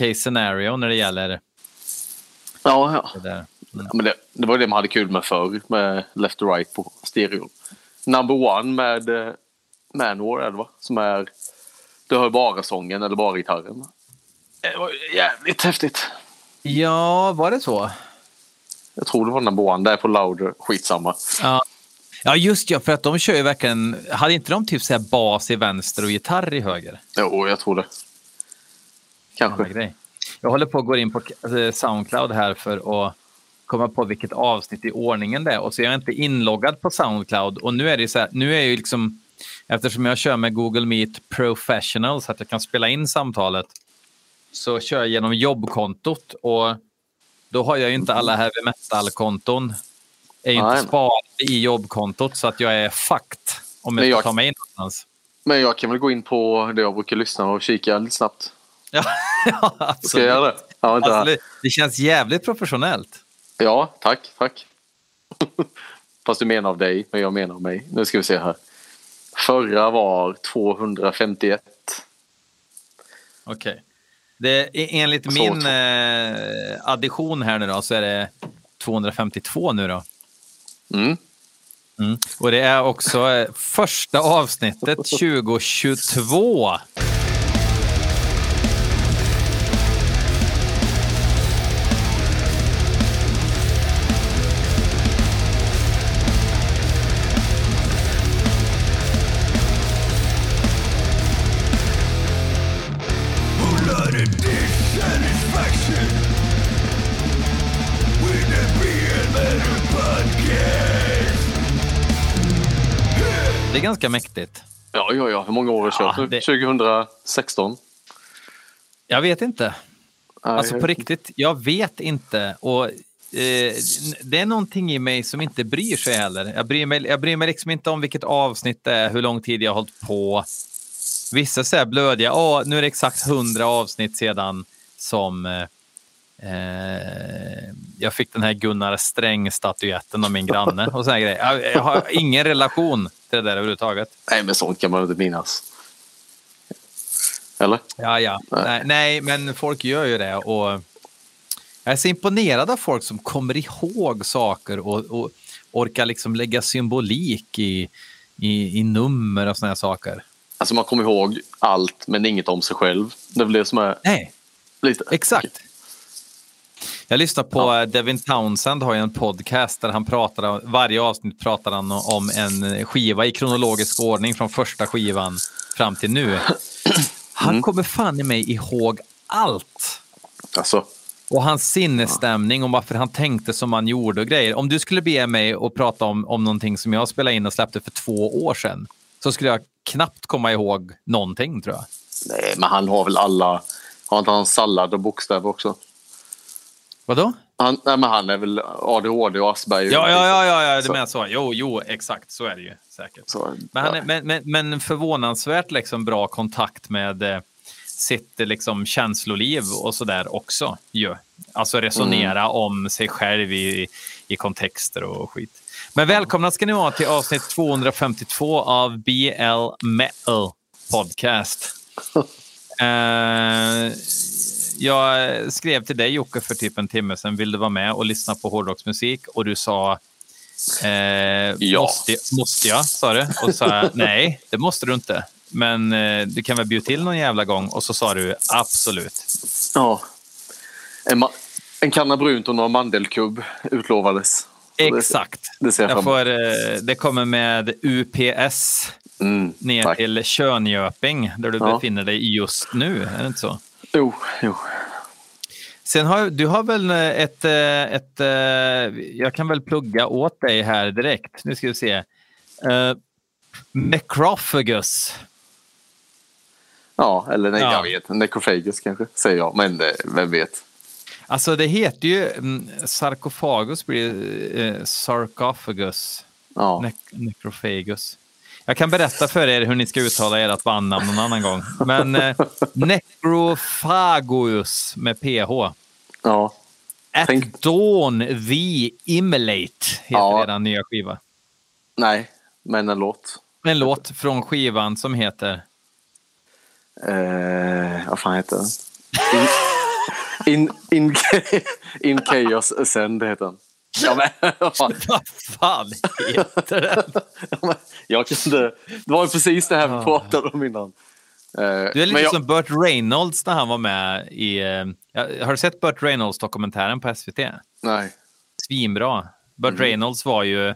case scenario när det gäller Ja, ja. det. Mm. Ja, Men det, det var det man hade kul med förr med Left och Right på stereo. Number One med eh, Manowar är det va? Som är... Du hör bara sången eller bara gitarren. Det var jävligt häftigt. Ja, var det så? Jag tror det var Number One. Det är på Louder. Skitsamma. Ja. ja, just ja, för att de kör ju verkligen... Hade inte de typ så här bas i vänster och gitarr i höger? Jo, jag tror det. Kanske. Jag håller på att gå in på eh, Soundcloud här för att komma på vilket avsnitt i ordningen det är. Och så är jag inte inloggad på Soundcloud. Och nu är det så här, nu är jag ju liksom, eftersom jag kör med Google Meet Professional så att jag kan spela in samtalet, så kör jag genom jobbkontot. Och då har jag ju inte alla heavy metal-konton. är ju Nej. inte sparade i jobbkontot så att jag är fucked om jag ska jag- ta mig in någonstans. Men jag kan väl gå in på det jag brukar lyssna och kika lite snabbt. Ja, ja Ska absolut. jag göra det? Ja, vänta. Alltså, det, känns jävligt professionellt. ja tack, tack. Fast du menar av dig, men jag menar av mig. Nu ska vi se här. Förra var 251. Okej. Det, e- enligt Så min två. eh, addition här nu då så är det 252 nu då. Mm. Mm. Och det är också eh, första avsnittet 2022. Ganska mäktigt. Ja, ja, ja. Hur många år du Ja, kört det- 2016? Jag vet inte. Nej, Alltså på riktigt, jag vet inte. Och eh, Det är någonting i mig som inte bryr sig heller. Jag bryr, mig, jag bryr mig liksom inte om vilket avsnitt det är, hur lång tid jag har hållit på. Vissa säger blödiga, Åh, nu är det exakt 100 avsnitt sedan som eh, jag fick den här Gunnar Sträng-statyetten av min granne och såna grejer. Jag, jag har ingen relation till det där överhuvudtaget. Nej, men sånt kan man inte minnas. Eller? Ja, ja. Nej. Nej, nej, men folk gör ju det. Och jag är så imponerad av folk som kommer ihåg saker och, och orkar liksom lägga symbolik i, i, i nummer och såna här saker. Alltså man kommer ihåg allt, men inget om sig själv. Det är väl det som är Nej, lite... exakt. Jag lyssnar på eh, Devin Townsend har ju en podcast där han pratar varje avsnitt pratar han om en skiva i kronologisk ordning från första skivan fram till nu. Han kommer fan i mig ihåg allt. Alltså, Och hans sinnesstämning om varför han tänkte som han gjorde och grejer. Om du skulle be mig att prata om, om någonting som jag spelade in och släppte för två år sedan så skulle jag knappt komma ihåg någonting tror jag. nej, men han har väl alla... Har inte han sallad och bokstäver också? Vadå? Han, nej, men han är väl ADHD och Asperger. Ja, ja, ja, ja, ja det Så- menar så. Jo, jo, exakt så är det ju säkert. Så, Men, han ja. är, men, men, men förvånansvärt liksom bra kontakt med eh, sitt liksom, känsloliv och sådär också. Ju. Alltså resonera om sig själv i, i kontexter och skit. Men välkomna ska ni vara till avsnitt 252 av BL Metal Podcast. Eh, jag skrev till dig Jocke för typ en timme sedan, vill du vara med och lyssna på hårdrocksmusik? Och du sa Eh, Ja. måste, måste jag, sa du. Och så sa nej, det måste du inte. Men eh, du kan väl bjuda till någon jävla gång? Och så sa du absolut. ja. En, en kanna brunt och några mandelkubb utlovades. Det- Exakt. Det ser jag får, eh, det kommer med UPS Mm, ner tack. till Könköping där du Ja. befinner dig just nu. Är det inte så? Jo, jo. Sen har du har väl ett, eh, ett, eh, jag kan väl plugga åt dig här direkt. Nu ska vi se. Uh, Necrophagus. Ja, eller nej, Ja. jag vet. Necrophagus kanske, säger jag. Men eh, vem vet? Alltså det heter ju mm, sarkofagus blir eh, sarcophagus. Ja. Ne necrophagus. Jag kan berätta för er hur ni ska uttala ert bandnamn någon annan gång. Men eh, necrophagus med PH. ja. At Tänk- Dawn the Immolate heter Ja. er nya skiva. Nej, men en låt. En låt från skivan som heter... Eh, vad fan heter den? In, In, in, in Chaos Ascend heter den. Ja, men, Vad fan heter den? Jag kunde, det var precis det här vi pratade om innan. Eh, Du är lite jag, som Burt Reynolds när han var med i... eh, Har du sett Burt Reynolds-dokumentären på SVT? Nej. Svinbra. Burt Mhm. Reynolds var ju...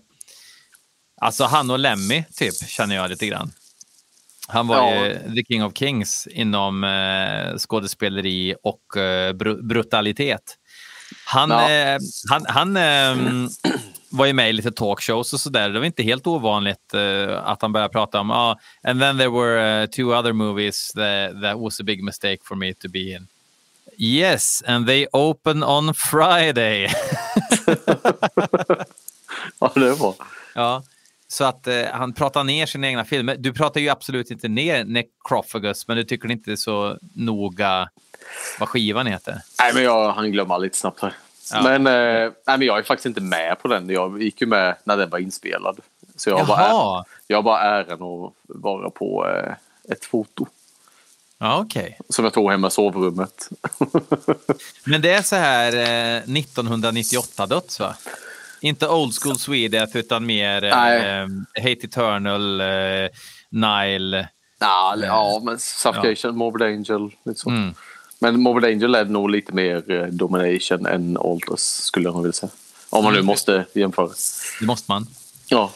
Alltså han och Lemmy, typ, känner jag lite grann. Han var Ja. ju the king of kings inom eh, skådespeleri och eh, bru brutalitet. Han, Ja. eh, han, han ehm, var ju med i lite talkshows och sådär. Det var inte helt ovanligt eh, att han började prata om ah, and then there were uh, two other movies that, that was a big mistake for me to be in. Yes, and they open on Friday. Ja, det var. Ja, så att eh, han pratar ner sina egna filmer. Du pratar ju absolut inte ner Necrophagus, men du tycker inte är så noga vad skivan heter. Nej, men jag han glömma lite snabbt här. Ja. Men, eh, nej, men jag är faktiskt inte med på den. Jag gick ju med när den var inspelad. Så jag har bara, Jaha, jag har bara äran att vara på eh, ett foto. ja, okej. Som jag tog hemma i sovrummet. Men det är så här eh, 1998-döds, va? Inte Old School Sweden, utan mer eh, eh, Hate Eternal, eh, Nile. ja, ja, men Suffocation, Morbid Angel. Lite så. Mm. Men Morbid Angel är nog lite mer eh, domination än Alters skulle jag vilja säga. Om man nu Mm. måste jämföra. Det måste man. Ja,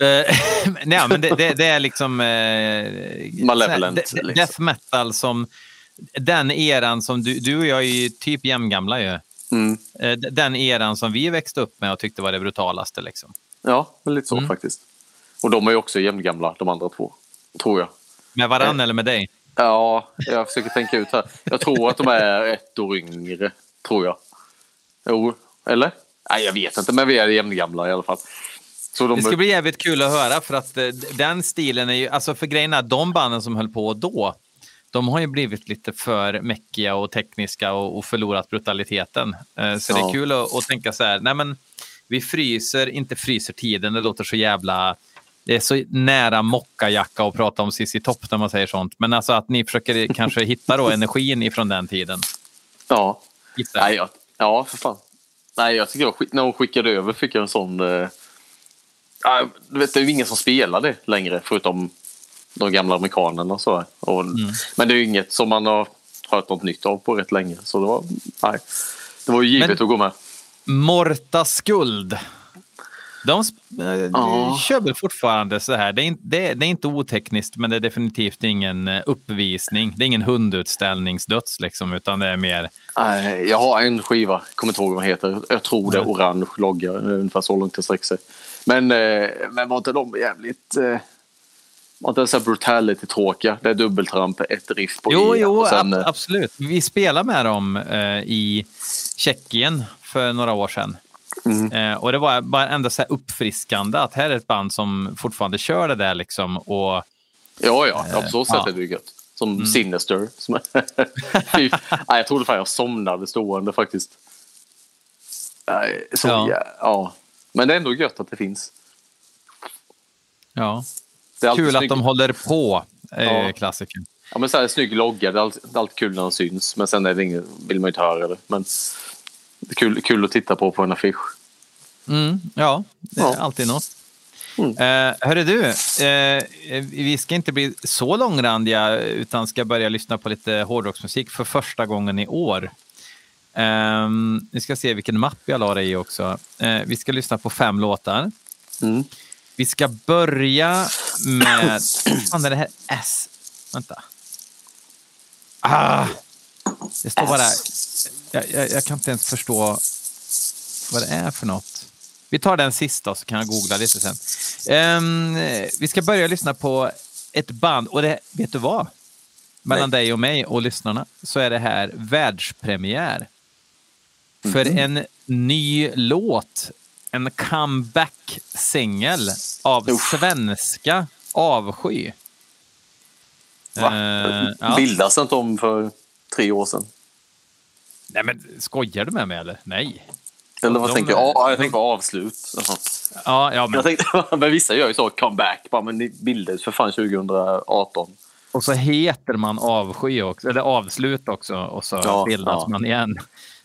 Eh, nej, men det, det, det är liksom... Eh, Malevolent, här, liksom. Death metal som... Den eran som du, du och jag är ju typ jämngamla ju. mm. Eh, Den eran som vi växte upp med och tyckte var det brutalaste. Liksom. ja lite så Mm. faktiskt. Och de är ju också jämngamla, de andra två. Tror jag. Med varann eller med dig? Ja, jag försöker tänka ut här. Jag tror att de är ett år yngre. Tror jag. Jo, eller? Nej, jag vet inte, men vi är jämngamla i alla fall. De, Det ska bli jävligt kul att höra för att eh, den stilen är ju, alltså för grejen är de banden som höll på då, de har ju blivit lite för mäckiga och tekniska och, och förlorat brutaliteten. Eh, Så det Ja. är kul att, att tänka så här, nej men vi fryser, inte fryser tiden, det låter så jävla, det är så nära mockajacka att prata om Cissi Topp när man säger sånt. Men alltså att ni försöker kanske hitta då energin ifrån den tiden. ja. Nej, jag, ja, för fan. Nej, jag tycker jag, när hon skickade över fick jag en sån... Eh, ja, du vet, det är ju ingen som spelar det längre förutom de gamla amerikanerna och så. Och, Mm. Men det är ju inget som man har hört något nytt av på rätt länge. Så det var, nej, det var ju givet Men- att gå med. Morta skuld. De eh, Ja. kör väl fortfarande så här. Det är, inte, det, det är inte otekniskt, men det är definitivt ingen eh, uppvisning. Det är ingen hundutställningsdöds, liksom, utan det är mer... Nej, jag har en skiva, kommer inte ihåg vad den heter. Jag tror det är orange logga, ungefär så långt det sträcker sig. Men, eh, men var inte de jävligt... Eh, var inte så brutality-tråkiga? Det är dubbeltramp, ett riff på Jo, E jo, sen, ab- eh, absolut. Vi spelade med dem eh, i Tjeckien för några år sedan. Mm. Eh, och det var bara ändå så uppfriskande att här är ett band som fortfarande kör det där liksom. Och Ja, ja, ja, på så sätt ja. Mm. är det ju gött. Som Sinister. Som, nej, jag trodde fan jag somnade stående faktiskt. Nej, så, Ja. ja. Ja, Men det är ändå gött att det finns. ja, Det kul att snygg, de håller på, eh, Ja. klassiken. ja, men så här, snygg logga, det är, alltid, alltid kul när den syns. Men sen är det inget, vill man inte höra det. Men kul, kul att titta på på en affisch. Mm, ja, det är Ja. alltid något. Mm. Eh, hörru du, eh, vi ska inte bli så långrandiga utan ska börja lyssna på lite hårdrocksmusik för första gången i år. Eh, vi ska se vilken mapp jag la det i också. Eh, vi ska lyssna på fem låtar. Mm. Vi ska börja med... Vad fan är det här? S? Vänta. Ah! Det står bara... Jag, jag, jag kan inte ens förstå vad det är för något. Vi tar den sista så kan jag googla lite sen. Ehm, vi ska börja lyssna på ett band och det, vet du vad? Mellan dig och mig och lyssnarna så är det här världspremiär. För en ny låt, en comeback-singel av Uff. svenska Avsky. Va? Eh, ja. Bildas inte om för tre år sedan? Nej men skojar du med mig eller? Nej. Eller vad De- tänker jag? Ja, jag tänker på avslut. Ja, ja men Jag tänkte, men vissa gör ju så, comeback. Bara, men ni bildades för fan 2018. Och så heter man avsky också, eller avslut också och så Ja, bildas ja. man igen.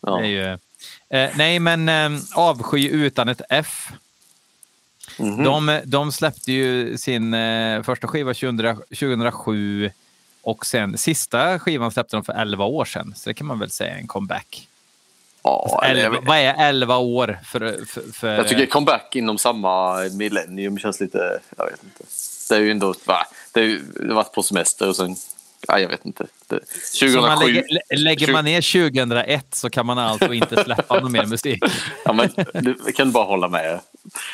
Ja. Det ju, eh, nej, men eh, avsky utan ett F. Mhm. De, de släppte ju sin eh, första skiva 2000, 2007 och sen sista skivan släppte de för 11 år sedan. Så det kan man väl säga en comeback. ja, Elva, vad är 11 år för... för, för jag tycker comeback inom samma millennium känns lite... Jag vet inte. Det är ju ändå... Det, är ju, det har varit på semester och sen... Ja, jag vet inte. Det, så man 2007... lägger, lä- lägger man ner 2001 så kan man alltså inte släppa någon mer musik. Ja, men du kan bara hålla med.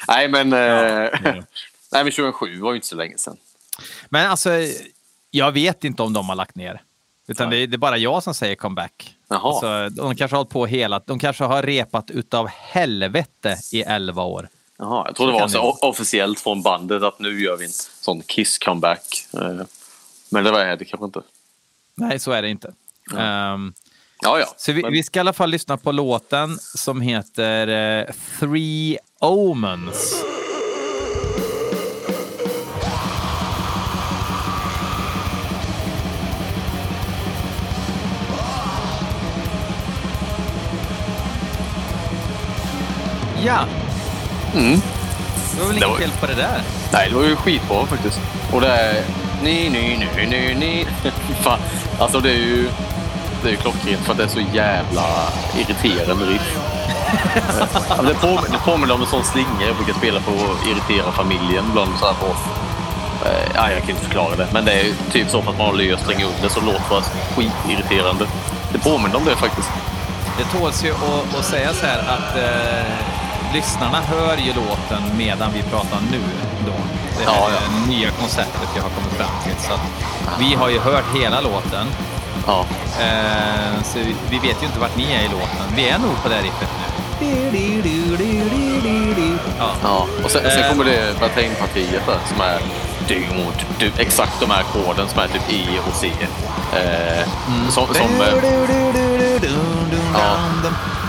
Nej, men... eh, ja. nej, men 2007 var ju inte så länge sedan. Men alltså, jag vet inte om de har lagt ner. Utan det är, det är bara jag som säger comeback. Jaha. Alltså, de kanske har hållit på hela... De kanske har repat utav helvete i 11 år. Jaha, jag tror det var så det officiellt från bandet att nu gör vi en sån Kiss-comeback. Eh, Men det var det kanske inte. Nej, så är det inte. Ehm, Ja, ja. så vi, Men- vi ska i alla fall lyssna på låten som heter eh, Three Omens. Ja, Mm. det var väl Det inget var- fel på det där. Nej, det var ju skitbra faktiskt. Och det är... Ni, ni, ni, ni, ni. Fan. Alltså det är ju... Det är ju klockrent för att det är så jävla irriterande riff. Ja, det, påminner, det påminner om en sån slinga jag brukar spela på att irritera familjen ibland. Så här på, eh, ja, jag kan inte förklara det. Men det är typ så att man har löst stränga under så låter det skitirriterande. Det påminner om det faktiskt. Det tåls ju att, att säga så här att eh, lyssnarna hör ju låten medan vi pratar nu. Då. Det här Ja, ja. nya konceptet jag har kommit fram till. Så vi har ju hört hela låten. Ja. Eh, så vi, vi vet ju inte vart ni är i låten. Vi är nog på det här riffet nu. Ja. Ja, och sen, sen Eh. kommer det Batain-partiet där som är du, du, exakt de här ackorden som är typ E och C. Eh, Som, som, eh, Ja.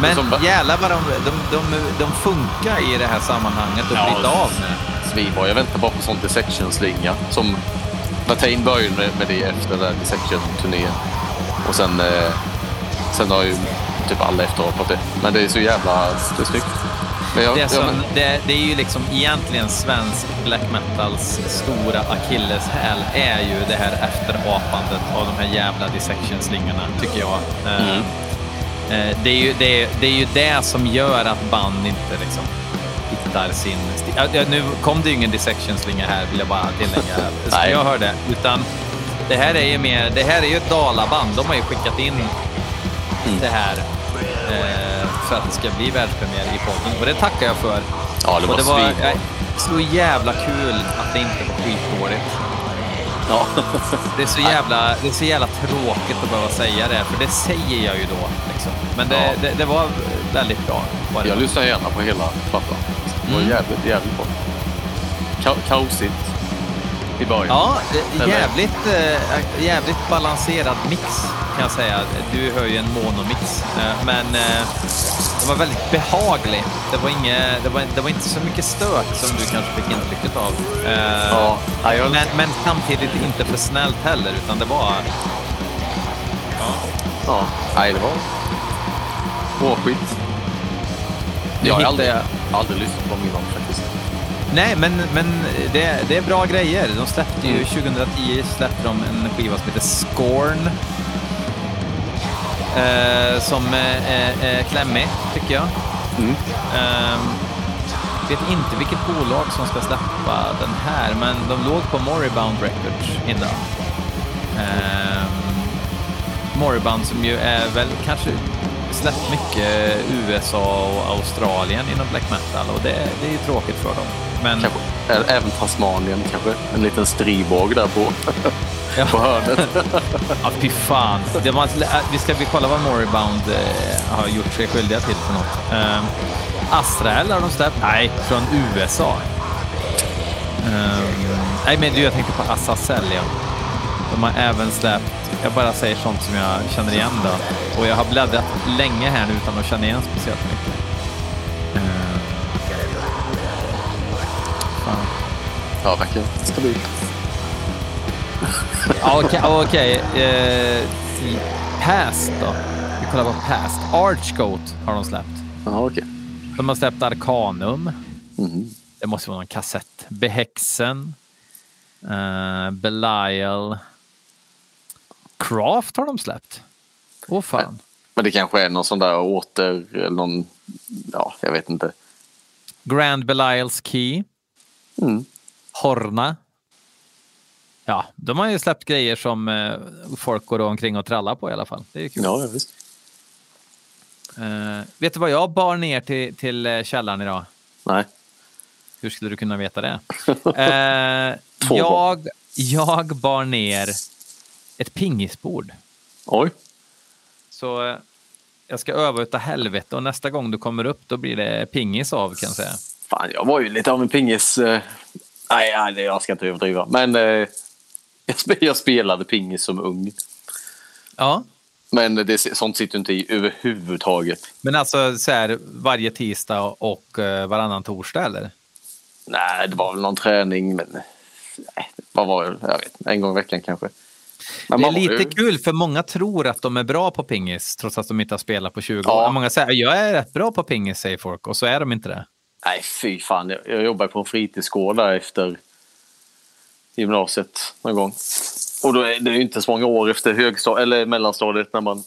Men Som jävlar vad de, de, de, de funkar i det här sammanhanget och Ja, bryta av med. svinbra. Jag väntar bara på sån dissection-slinga. Som Batain började med, med det efter den dissection-turnén. Och sen, eh, sen har ju typ alla efterappat det. Men det är så jävla det är snyggt. Jag, Det, jag, som, men, det, det är ju liksom egentligen svensk black metals stora akilleshäl är ju det här efterapandet av de här jävla dissection-slingorna, tycker jag. Eh, Mm. Eh, det, är ju, det, är- det är ju det som gör att band inte liksom hittar sin stil. Nu kom det ju ingen dissection-slinga här, vill jag bara tillägga. Nej. jag hörde. Utan det här är ju mer, det här är ju ett dalaband. De har ju skickat in Mm. det här eh, för att det ska bli världspremiär i podden. Och det tackar jag för. ja, det var, och det var svinbra. eh, så jävla kul att det inte var skitdåligt. Ja. Det är, så jävla, det är så jävla tråkigt att behöva säga det, för det säger jag ju då. Liksom. Men det, Ja. det, det var väldigt bra. Var det. Jag lyssnar gärna på hela plattan. Det var Mm. jävligt, jävligt bra. Ka- kaosigt i början. Ja, jävligt, eh, jävligt balanserad mix kan jag säga. Du hör ju en monomix, eh, men eh, det var väldigt behaglig. Det var, inge, det, var, det var inte så mycket stök som du kanske fick intrycket av. Ja, ja, jag, men, men samtidigt inte för snällt heller, utan det var... ja. Nej, det var bra skit. Nu Jag har aldrig, aldrig lyssnat på min faktiskt. Nej, men, men det, det är bra grejer. De släppte ju Mm. 2010 släppte de en skiva som heter Scorn. Eh, som är, är, är klämmig, tycker jag. Mm. Ehm, vet inte vilket bolag som ska släppa den här, men de låg på Moribund Records innan. Um, Moribund som ju är väl kanske släppt mycket USA och Australien inom black metal och det, det är ju tråkigt för dem. Men Kanske, även Tasmanien kanske. En liten stribåg där på, Ja. på hörnet. Ja, fy fan. Det var, vi ska vi kolla vad Moribund eh, har gjort sig skyldiga till för något. Eh, Astrael har de släppt. Nej, från USA. Eh, nej, men du, jag tänkte på Azazel, ja. De har även släppt, jag bara säger sånt som jag känner igen då. Och jag har bläddrat länge här nu utan att känna igen speciellt mycket. Eh, fan. Ja, verkar stabilt. Ja, Okej, okej. Eh, Past då. Vi kollar på Past. Archgoat har de släppt. Ja, okej. De har släppt Arcanum. Mhm. Det måste vara någon kassett. Behexen. Uh, Belial. Craft har de släppt. Åh fan. Men det kanske är någon sån där åter... Eller någon... Ja, jag vet inte. Grand Belials Key. Mm. Horna. Ja, de har ju släppt grejer som eh, folk går omkring och trallar på i alla fall. Det är kul. Ja, visst. Eh, vet du vad jag bar ner till, till eh, källaren idag? Nej. Hur skulle du kunna veta det? Två jag, jag bar ner ett pingisbord. Oj. Så eh, jag ska öva utav helvete och nästa gång du kommer upp då blir det pingis av kan jag säga. Fan, jag var ju lite av en pingis... Eh... Nej, nej, jag ska inte överdriva. Men eh... jag spe- jag spelade pingis som ung. Ja, Men det, sånt sitter inte i överhuvudtaget. men alltså så här varje tisdag och eh, varannan torsdag eller? Nej, det var väl någon träning, men... Nej, vad var det? Jag vet En gång i veckan kanske. Men Det är lite ju- kul för många tror att de är bra på pingis trots att de inte har spelat på 20 Ja. år. Många säger jag är rätt bra på pingis säger folk och så är de inte det. Nej, fy fan. Jag, jobbade på en fritidsgård där efter gymnasiet någon gång. Och då är det ju inte så många år efter högstadiet eller mellanstadiet när man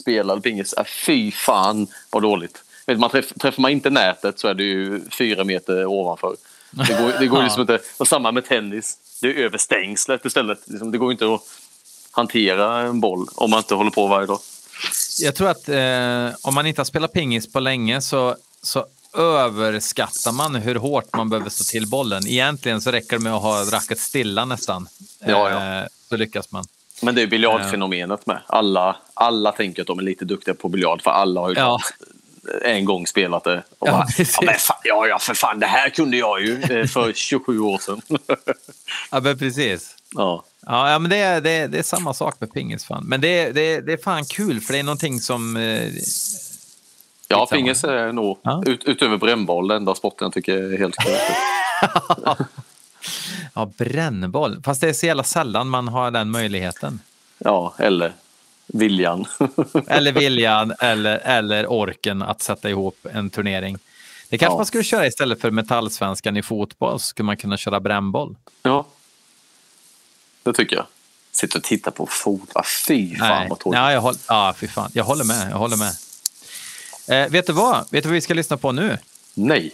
spelade pingis. Äh, fy fan vad dåligt. Vet, man träff, träffar man inte nätet så är det ju fyra meter ovanför. Det går, det går liksom inte. Och samma med tennis. Det är över stängslet istället. Liksom, det går inte att hantera en boll om man inte håller på varje dag. Jag tror att eh, om man inte har spelat pingis på länge så, så överskattar man hur hårt man behöver stå till bollen. Egentligen så räcker det med att ha racket stilla nästan. Ja, ja. Eh, så lyckas man. Men det är biljardfenomenet med. Alla, alla tänker att de är lite duktiga på biljard för alla har ju Ja. en gång spelat det. Och Ja, bara, ja, men fan, ja, ja, för fan, det här kunde jag ju eh, för 27 år sedan. Ja, men precis. ja. Ja, men det är, det, är, det är samma sak med pingis. Fan. Men det, är- det, är- det är fan kul för det är någonting som... Eh, ja, pingis är nog, Ja. ut, utöver brännboll, den enda sporten jag tycker är helt korrekt. ja, brännboll. Fast det är så jävla sällan man har den möjligheten. Ja, eller viljan. Eller viljan eller, eller orken att sätta ihop en turnering. Det kanske Ja. man skulle köra istället för metallsvenskan i fotboll. Så skulle man kunna köra brännboll. ja, det tycker jag. Sitter och tittar på fotboll. Fy fan Nej. vad tråkigt. Ja, jag, håll, ja, fy fan. jag håller med. Jag håller med. Eh, vet du vad? Vet du vad vi ska lyssna på nu? Nej.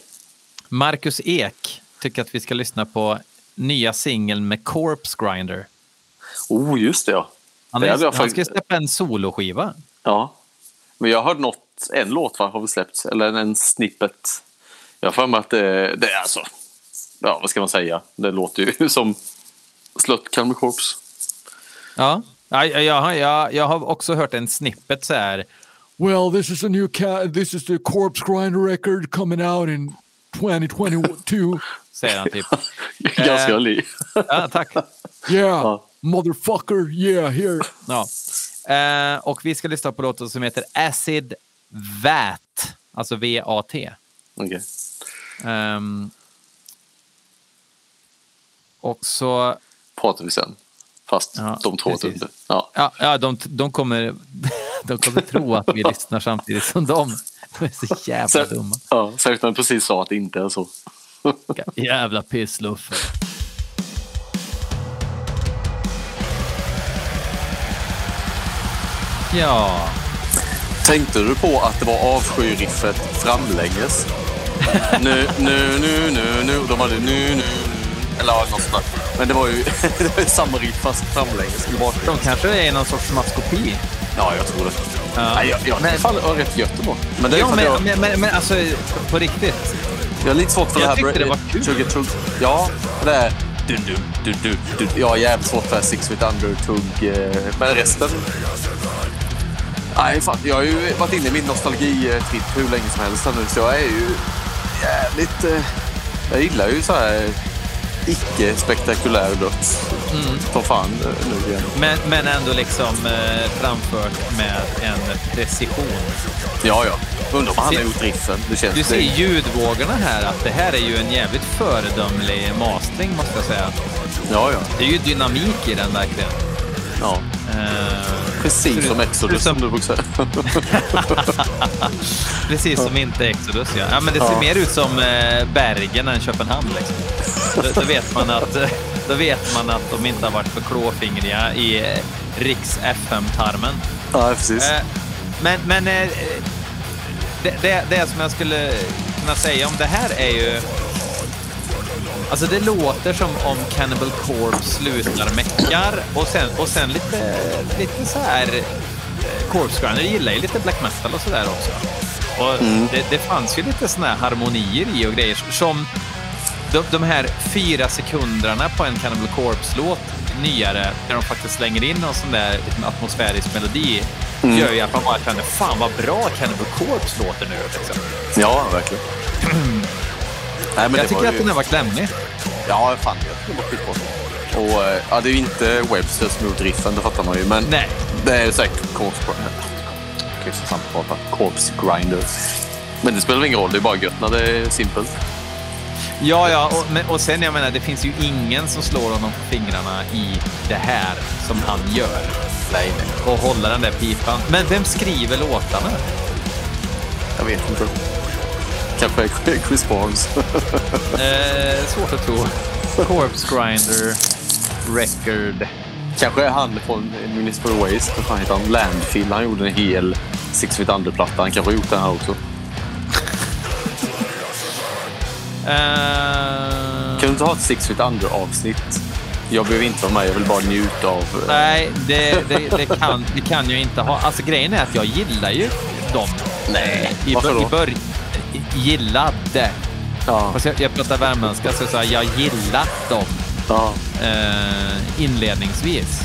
Marcus Ek tycker att vi ska lyssna på nya singeln med Corpse Grinder. Oh, just det ja. Han, Det han ska faktiskt- släppa en soloskiva. Ja. Men jag har hört något, en låt va, har vi släppt, eller en snippet. Jag har för mig att det, det är alltså, ja vad ska man säga, det låter ju som Slut Calmer Corps. Ja, ja jag, jag, jag, jag har också hört en snippet så här. Well, this is a new cat. This is the Corpse Grinder record coming out in 2022. Säger han typ. Ganska Eh. li. Ja, tack. Yeah, Ja. motherfucker. Yeah, here. Ja. Eh, och vi ska lyssna på låten som heter Acid VAT, alltså V-A-T. Okej. Ehm, och så, Pratar vi sen. Fast Ja, de tror precis. inte. Ja. ja, ja de, de, kommer, de kommer tro att vi lyssnar samtidigt som dem. De är så jävla Sen, dumma. ja, särskilt när jag precis sa att det inte är så. Jävla pissluffer. Ja, Tänkte du på att det var avskyriffet framlänges? nu, nu, nu, nu, nu. De hade nu, nu, nu. Eller något sånt där. Men det var ju det var ju samma riff fast framlänges. de kanske är någon sorts maskopi. Ja, jag tror det. Ja. Nej, jag, jag, Men- fan, det var rätt gött ändå. Men det är Ja, men, jag, men, men, men alltså på riktigt. jag har lite svårt för jag det här. tyckte det var kul. Tugga, tugg. Ja, det är... Du, du, du, du, du. Jag har jävligt svårt för Six Feet Under-tugg. eh, Men resten... Nej, fan. Jag har ju varit inne i min nostalgi-tripp hur länge som helst nu, så jag är ju jävligt... eh, Jag gillar ju så här icke-spektakulär döds. Mm. Som fan eh, nu igen. Men, men ändå liksom eh, framfört med en precision. Ja, ja. Undrar om han har gjort riffen. Det känns Du ser det- ljudvågorna här, att det här är ju en jävligt föredömlig mastering måste jag säga. Ja, ja. Det är ju dynamik i den verkligen. ja. Eh, Precis som Exodus som som- du brukar säga. precis som inte Exodus. Ja. Ja, men det ser Ja. mer ut som eh, Bergen än Köpenhamn. Liksom. Då, då, vet man att, då vet man att de inte har varit för klåfingriga i eh, Riks FM-tarmen. Ja, precis. Eh, men men eh, det, det, det som jag skulle kunna säga om det här är ju... Alltså det låter som om Cannibal Corpse slutar meckar och sen, och sen lite, lite så här... eh, Corpse Grinder gillar ju lite black metal och sådär också. Och det, det fanns ju lite såna här harmonier i och grejer som de, de här fyra sekunderna på en Cannibal Corpse-låt, nyare, där de faktiskt slänger in någon sån där liten atmosfärisk melodi, gör ju att man bara känner fan vad bra Cannibal Corpse låter nu. Liksom. Ja, verkligen. Nej, Jag tycker att ju... den här var klämmig. Ja, fan. Jag var skitbra. Och eh, ja, det är ju inte Webster som gjort riffen, det fattar man ju. Men Nej. det är säkert Corpse Grinder. Prata. Corpse Grinder. Men det spelar ingen roll, det är bara gött när det är simpelt. Ja, ja, och, men, och sen jag menar, det finns ju ingen som slår honom på fingrarna i det här som han gör. Nej, nej. Och håller den där pipan. Men vem skriver låtarna? Jag vet inte. Kanske Chris Barnes. Eh, svårt att tro. Corpse Grinder, Record. Kanske är han från Municipal Waste. Vad fan heter han? Landfill. Han gjorde en hel Six Feet Under-platta. Han kanske har gjort den här också. Eh, Kan du inte ha ett Six Feet Under-avsnitt? Jag behöver inte vara med. Jag vill bara njuta av... eh, Nej, det, det, det, kan, det kan jag inte ha. Alltså grejen är att jag gillar ju dem. Nej, I, varför då? i bör, gillade. Ja, Fast jag, jag pratar värmländska så jag sa jag gillat dem ja. eh, inledningsvis.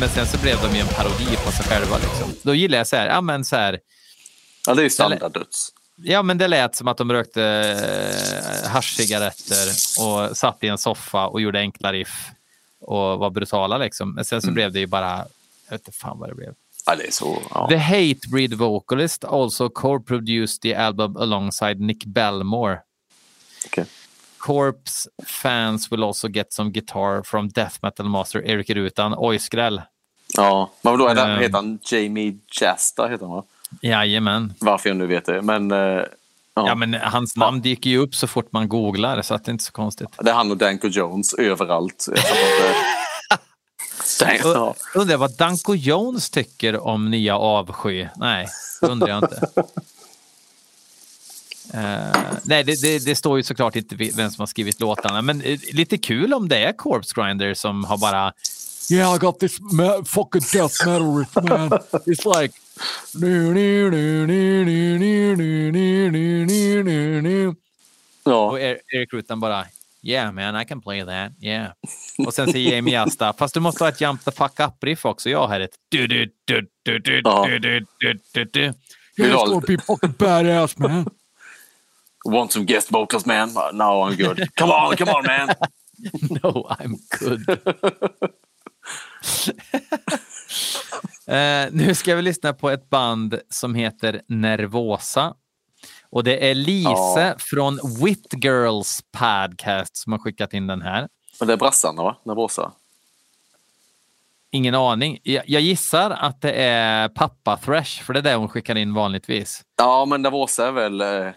Men sen så blev de ju en parodi på sig själva. Liksom. Då gillar jag så här, ja men så här, ja, det är ju standarddöds. Ja men det lät som att de rökte eh, haschcigaretter och satt i en soffa och gjorde enkla riff och var brutala liksom. Men sen så blev det ju bara, jag vet inte fan vad det blev. Ja, det är så... Ja. The Hatebreed vocalist also co-produced the album alongside Nick Belmore. Okej. Corpse fans will also get some guitar from death metal master Erik Rutan. Oj, skräll. ja. Men det, Ehm. heter han Jamie Jasta? Heter han, va? Jajamän. Varför jag nu vet det. Men, eh, ja. Ja, men hans namn dyker ju upp så fort man googlar, så att det är inte så konstigt. Det är han och Danko Jones överallt. Jag undrar vad Danko Jones tycker om nya avsky? Nej, det undrar jag inte. Eh, nej, det, det, det står ju såklart inte vem som har skrivit låtarna, men eh, lite kul om det är Corpse Grinder som har bara... Yeah, I got this fucking death metal riff, man. It's like. Ja. Och Er- Erik Rutan bara Yeah man, I can play that, yeah. Och sen säger Jamie Asta, fast du måste ha ett jump the fuck up-riff också. Jag har ett du du du du du du du du du it's gonna be fucking badass, man. Want some guest vocals man? No, I'm good. Come on, come on man. No, I'm good. Eh, nu ska vi lyssna på ett band som heter Nervosa. Och det är Lise Ja. från Wit Girls Podcast som har skickat in den här. Men det är brassarna va? Nervosa? Ingen aning. Jag, jag gissar att det är pappa Thrash, för det är det hon skickar in vanligtvis. Ja, men Nervosa är väl... eh,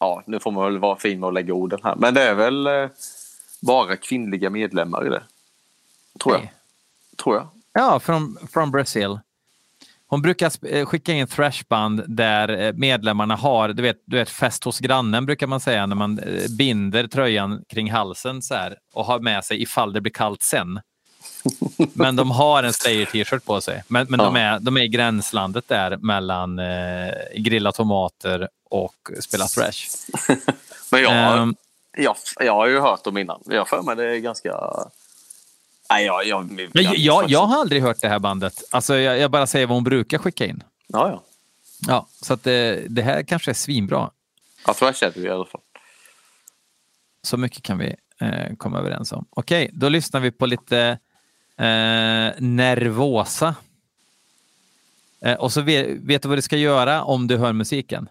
Ja, nu får man väl vara fin med att lägga orden här. Men det är väl eh, bara kvinnliga medlemmar i det. Tror jag. Okej. Tror jag. Ja, från, från Brasil. Hon brukar eh, skicka in thrashband där eh, medlemmarna har, du vet, du vet, fest hos grannen brukar man säga när man eh, binder tröjan kring halsen så här och har med sig ifall det blir kallt sen. Men de har en Slayer-t-shirt på sig. Men, men de, Ja. är, de är i gränslandet där mellan eh, grilla tomater och spela thrash. Men jag, Ehm. jag, jag har ju hört dem innan. Jag har för mig det är ganska... Nej, jag... jag, jag, jag, jag har aldrig hört det här bandet. Alltså, jag, jag bara säger vad hon brukar skicka in. Ja, ja. Ja, så att det, det här kanske är svinbra. Ja, Thrash är det i alla fall. Så mycket kan vi eh, komma överens om. Okej, då lyssnar vi på lite eh, Nervosa. Eh, och så vet, vet du vad du ska göra om du hör musiken?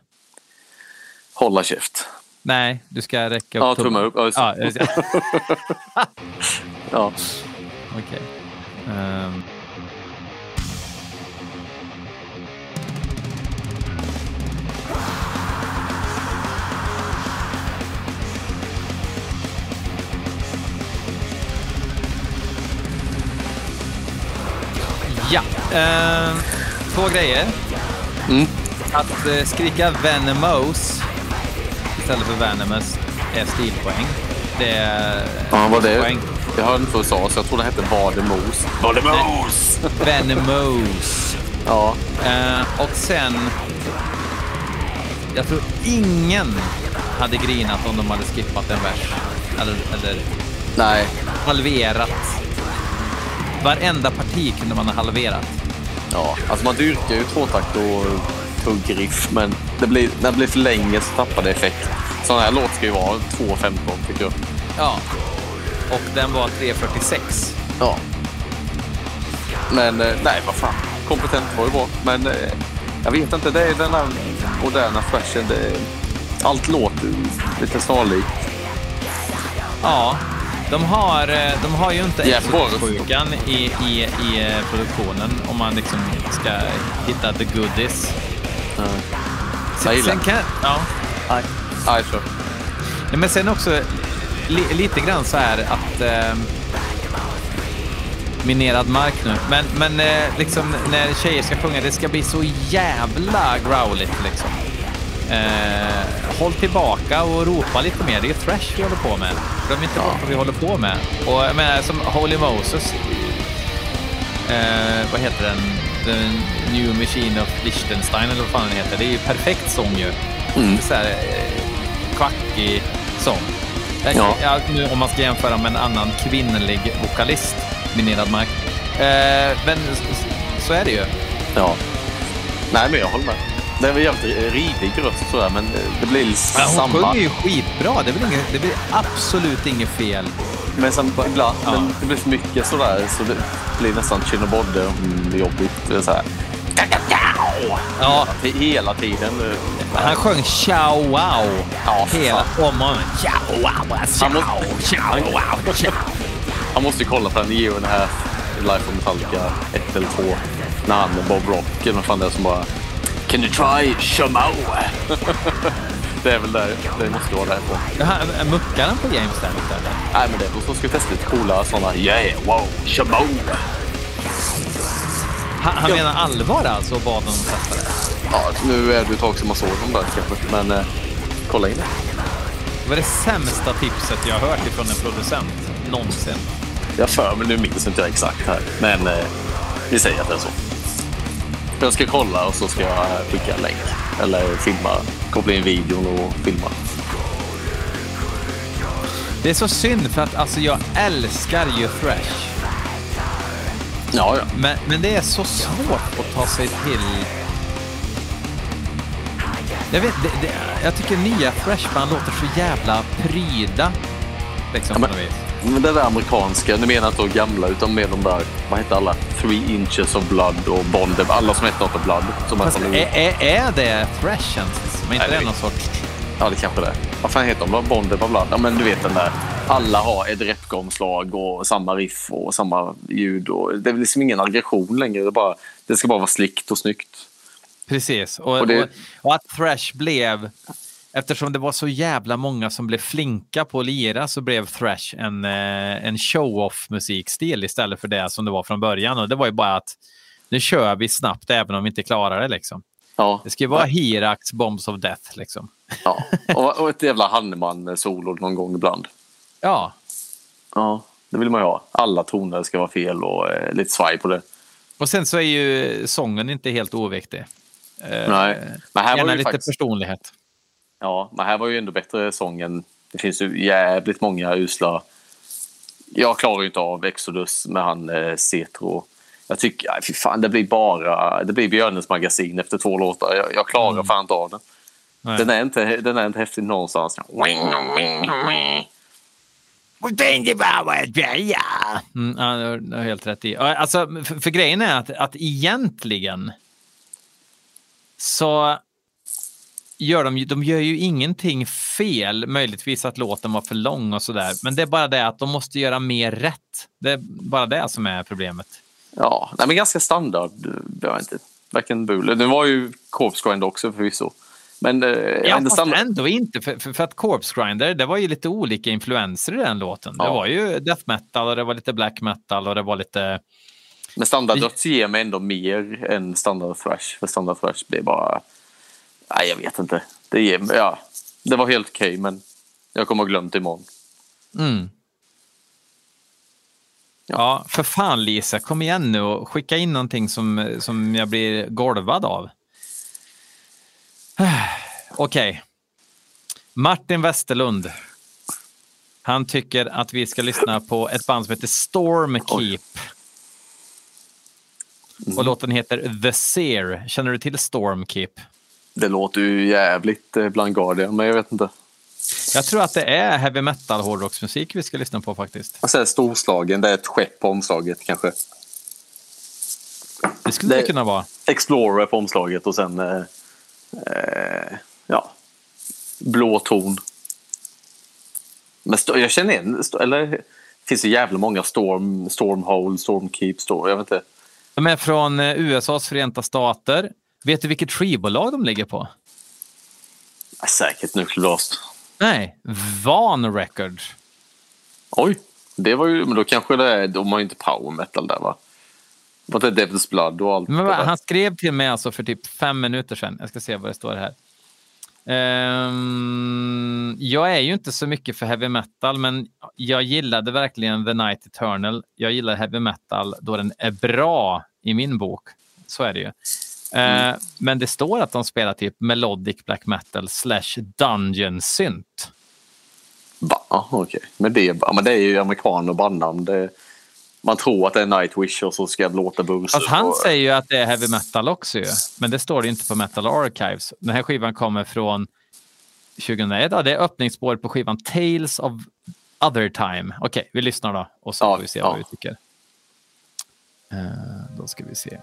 Hålla käft. Nej, du ska räcka upp Ja, tumma upp. Ja. Ja, just det. Ja. Okej. Ehm. Ja, ehm, två grejer. Mm. Att eh, skrika Venomous istället för Venomous är stilpoäng. Det är Ja, vad det? poäng. Jag hörde inte vad du sa, så jag trodde det hette Vademos. Vademos! Venomous. Ja. Eh, och sen... Jag tror ingen hade grinat om de hade skippat en vers. Eller, eller Nej. halverat. Varenda parti kunde man ha halverat. Ja, alltså man dyrkar ju tvåtakt och tuggriff, men det blir, när det blir för länge så tappar det effekt. Sån här låt ska ju vara 2.15 tycker jag. Ja. Och den var 3.46. Ja. Men eh, nej, vad fan. Kompetent var ju bra. Men eh, jag vet inte, det är den där moderna flashen. Allt låter lite snarlikt. Ja. De har, eh, de har ju inte. Xbox-sjukan i, i, i produktionen om man liksom ska hitta the goodies. Jag gillar Sen kan, ja. Nej. Nej, men sen också li, lite grann så här att... Eh, minerad mark nu. Men, men eh, liksom när tjejer ska sjunga, det ska bli så jävla growligt liksom. Eh, håll tillbaka och ropa lite mer. Det är ju thrash vi håller på med. Glöm inte bort vad vi håller på med. Och jag menar, som Holy Moses. Eh, vad heter den? The New Machine of Liechtenstein eller vad fan den heter. Det är ju perfekt sång ju. Mm. Så här, eh, kvackig sång. Ja. Ja, nu, om man ska jämföra med en annan kvinnlig vokalist, Minerad Mark. Eh, men så är det ju. Ja. Nej, men jag håller med. Det är väl jävligt rivig röst sådär, men det blir Ja, hon samma. sjunger ju skitbra. Det, väl inget, det blir absolut inget fel. Men sen ibland, Ja. men det blir för mycket sådär så det blir nästan Kinnebodde mm, så här. Ja, Hela tiden. han sjöng ciao wow Ja, hela om och. Ciao wow, ciao, ciao wow, ciao. Han måste ju kolla på den and a Half Life of Metallica 1 eller 2. När han Bob Rock eller vad fan det är som bara Can you try Shamao? det är väl där. Det måste vara därifrån. Muckar han på James där lite eller? Nej men det är som ska testa lite coola sådana Yeah, wow, Shamao! Han, han menar allvar alltså och bad honom testa det? Ja, nu är det ett tag sedan man såg dem där kanske. Men eh, kolla in det. Det var det sämsta tipset jag har hört ifrån en producent någonsin. Jag för mig, nu minns inte jag exakt här. Men eh, vi säger att det är så. Jag ska kolla och så ska jag skicka en länk. Eller filma, koppla in videon och filma. Det är så synd för att alltså jag älskar ju thrash. Ja, ja. Men, men det är så svårt att ta sig till... Jag vet, det, det, jag tycker nya thrashband låter så jävla pryda. Liksom Ja, men- på. Men det där amerikanska, nu menar jag inte de gamla utan med de där, vad heter alla? Three Inches of Blood och Bonded, alla som heter något Blood. Som Fast är är, är, är det thrash ens? Men inte Nej, det någon sorts... Ja, det kanske det. Vad fan heter de of Blood? Ja, men du vet den där. Alla har ett repgomslag och samma riff och samma ljud. Och det är liksom ingen aggression längre. Det, bara, det ska bara vara slickt och snyggt. Precis. Och, Och och, det- och, att thrash blev... Eftersom det var så jävla många som blev flinka på att lira så blev thrash en, eh, en show-off musikstil istället för det som det var från början. Och det var ju bara att nu kör vi snabbt även om vi inte klarar det. Liksom. Ja. Det ska ju vara Hirax Bombs of Death. Liksom. Ja. Och, och ett jävla Hanneman-solo någon gång ibland. Ja, Ja, det vill man ju ha. Alla toner ska vara fel och eh, lite svaj på det. och sen så är ju sången inte helt oviktig. Eh, Nej, men här var Gärna lite faktiskt... personlighet. Ja, men här var ju ändå bättre sången. Det finns ju jävligt många usla. Jag klarar ju inte av Exodus med han eh, Cetro. Jag tycker, nej, fy fan, det blir bara, det blir Björnes magasin efter två låtar. Jag, jag klarar fan inte av den. Nej. Den är inte, den är inte häftig någonstans. Mm, ja, det har- helt rätt i. Alltså, för, för grejen är att, att egentligen så gör de, de gör ju ingenting fel, möjligtvis att låten var för lång och sådär. Men det är bara det att de måste göra mer rätt. Det är bara det som är problemet. Ja, nej, men ganska standard. Inte. Varken Buller. Det var ju Grind också förvisso. Men eh, Ja, ändå fast standard. ändå inte. För, för, för att Corpse Grinder, det var ju lite olika influenser i den låten. Det Ja. var ju death metal och det var lite black metal och det var lite... Men standard döds ger mig ändå mer än standard thrash. För standard thrash blir bara... Nej, jag vet inte. Det, ger, ja, det var helt okej, men jag kommer att glömt imorgon. Mm. Ja, för fan Lisa, kom igen nu och skicka in någonting som, som jag blir golvad av. Okej. Martin Westerlund. Han tycker att vi ska lyssna på ett band som heter Stormkeep. Och låten heter The Seer. Känner du till Stormkeep? Det låter ju jävligt eh, bland Guardian, men jag vet inte. Jag tror att det är heavy metal hårdrocksmusik vi ska lyssna på faktiskt. Säger storslagen, det är ett skepp på omslaget kanske. Det skulle det Det- kunna vara. Explorer på omslaget och sen... Eh, ja. Blå ton. Men jag känner igen... Eller det finns ju jävla många Storm, Stormhole, Stormkeep, Storm... Jag vet inte. De är från eh, USAs förenta stater. Vet du vilket skivbolag de ligger på? Säkert Nucleblast. Nej, Van Records. Oj, det var ju... Men då kanske det är... De har ju inte power metal där va? Det Devil's Blood och allt Men vad- han skrev till mig alltså för typ fem minuter sedan. Jag ska se vad det står här. Ehm, jag är ju inte så mycket för heavy metal, men jag gillade verkligen The Night Eternal. Jag gillar heavy metal då den är bra i min bok. Så är det ju. Eh, Men det står att de spelar typ melodic black metal slash dungeon synt. Va? Okej. Men, det, men det är ju amerikaner och bandnamn. Det, man tror att det är Nightwish och så ska det låta Burser. Fast han och, säger ju att det är heavy metal också ju. Men det står det inte på Metal Archives. Den här skivan kommer från 2001. Ja, det är öppningsspår på skivan Tales of Other Time. Okej, vi lyssnar då och så Ja, får vi se ja. vad vi tycker. Eh, då ska vi se.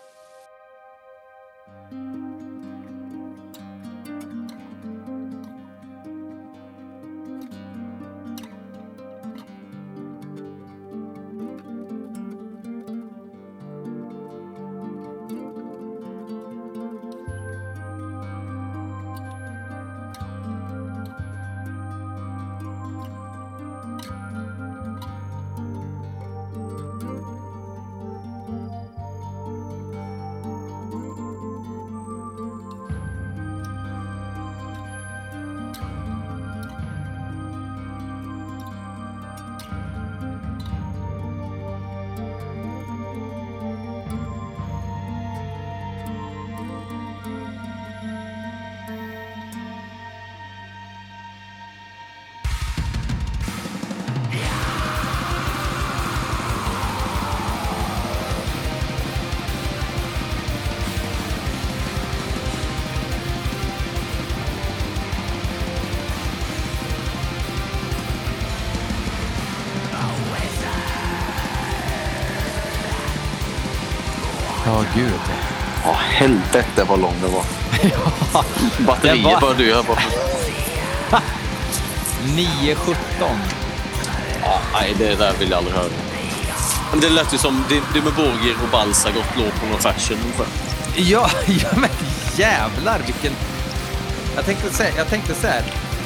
Ja, gud. Ja, helvete vad lång det var. Batterier Det var- började. Jag bara, 9.17. ja, nej, det där vill jag aldrig höra. Men det lät ju som Dimmy Borgir och Balsagot låg på någon fashion ungefär. Ja, ja, men jävlar vilken... Jag tänkte, sä- jag tänkte så här.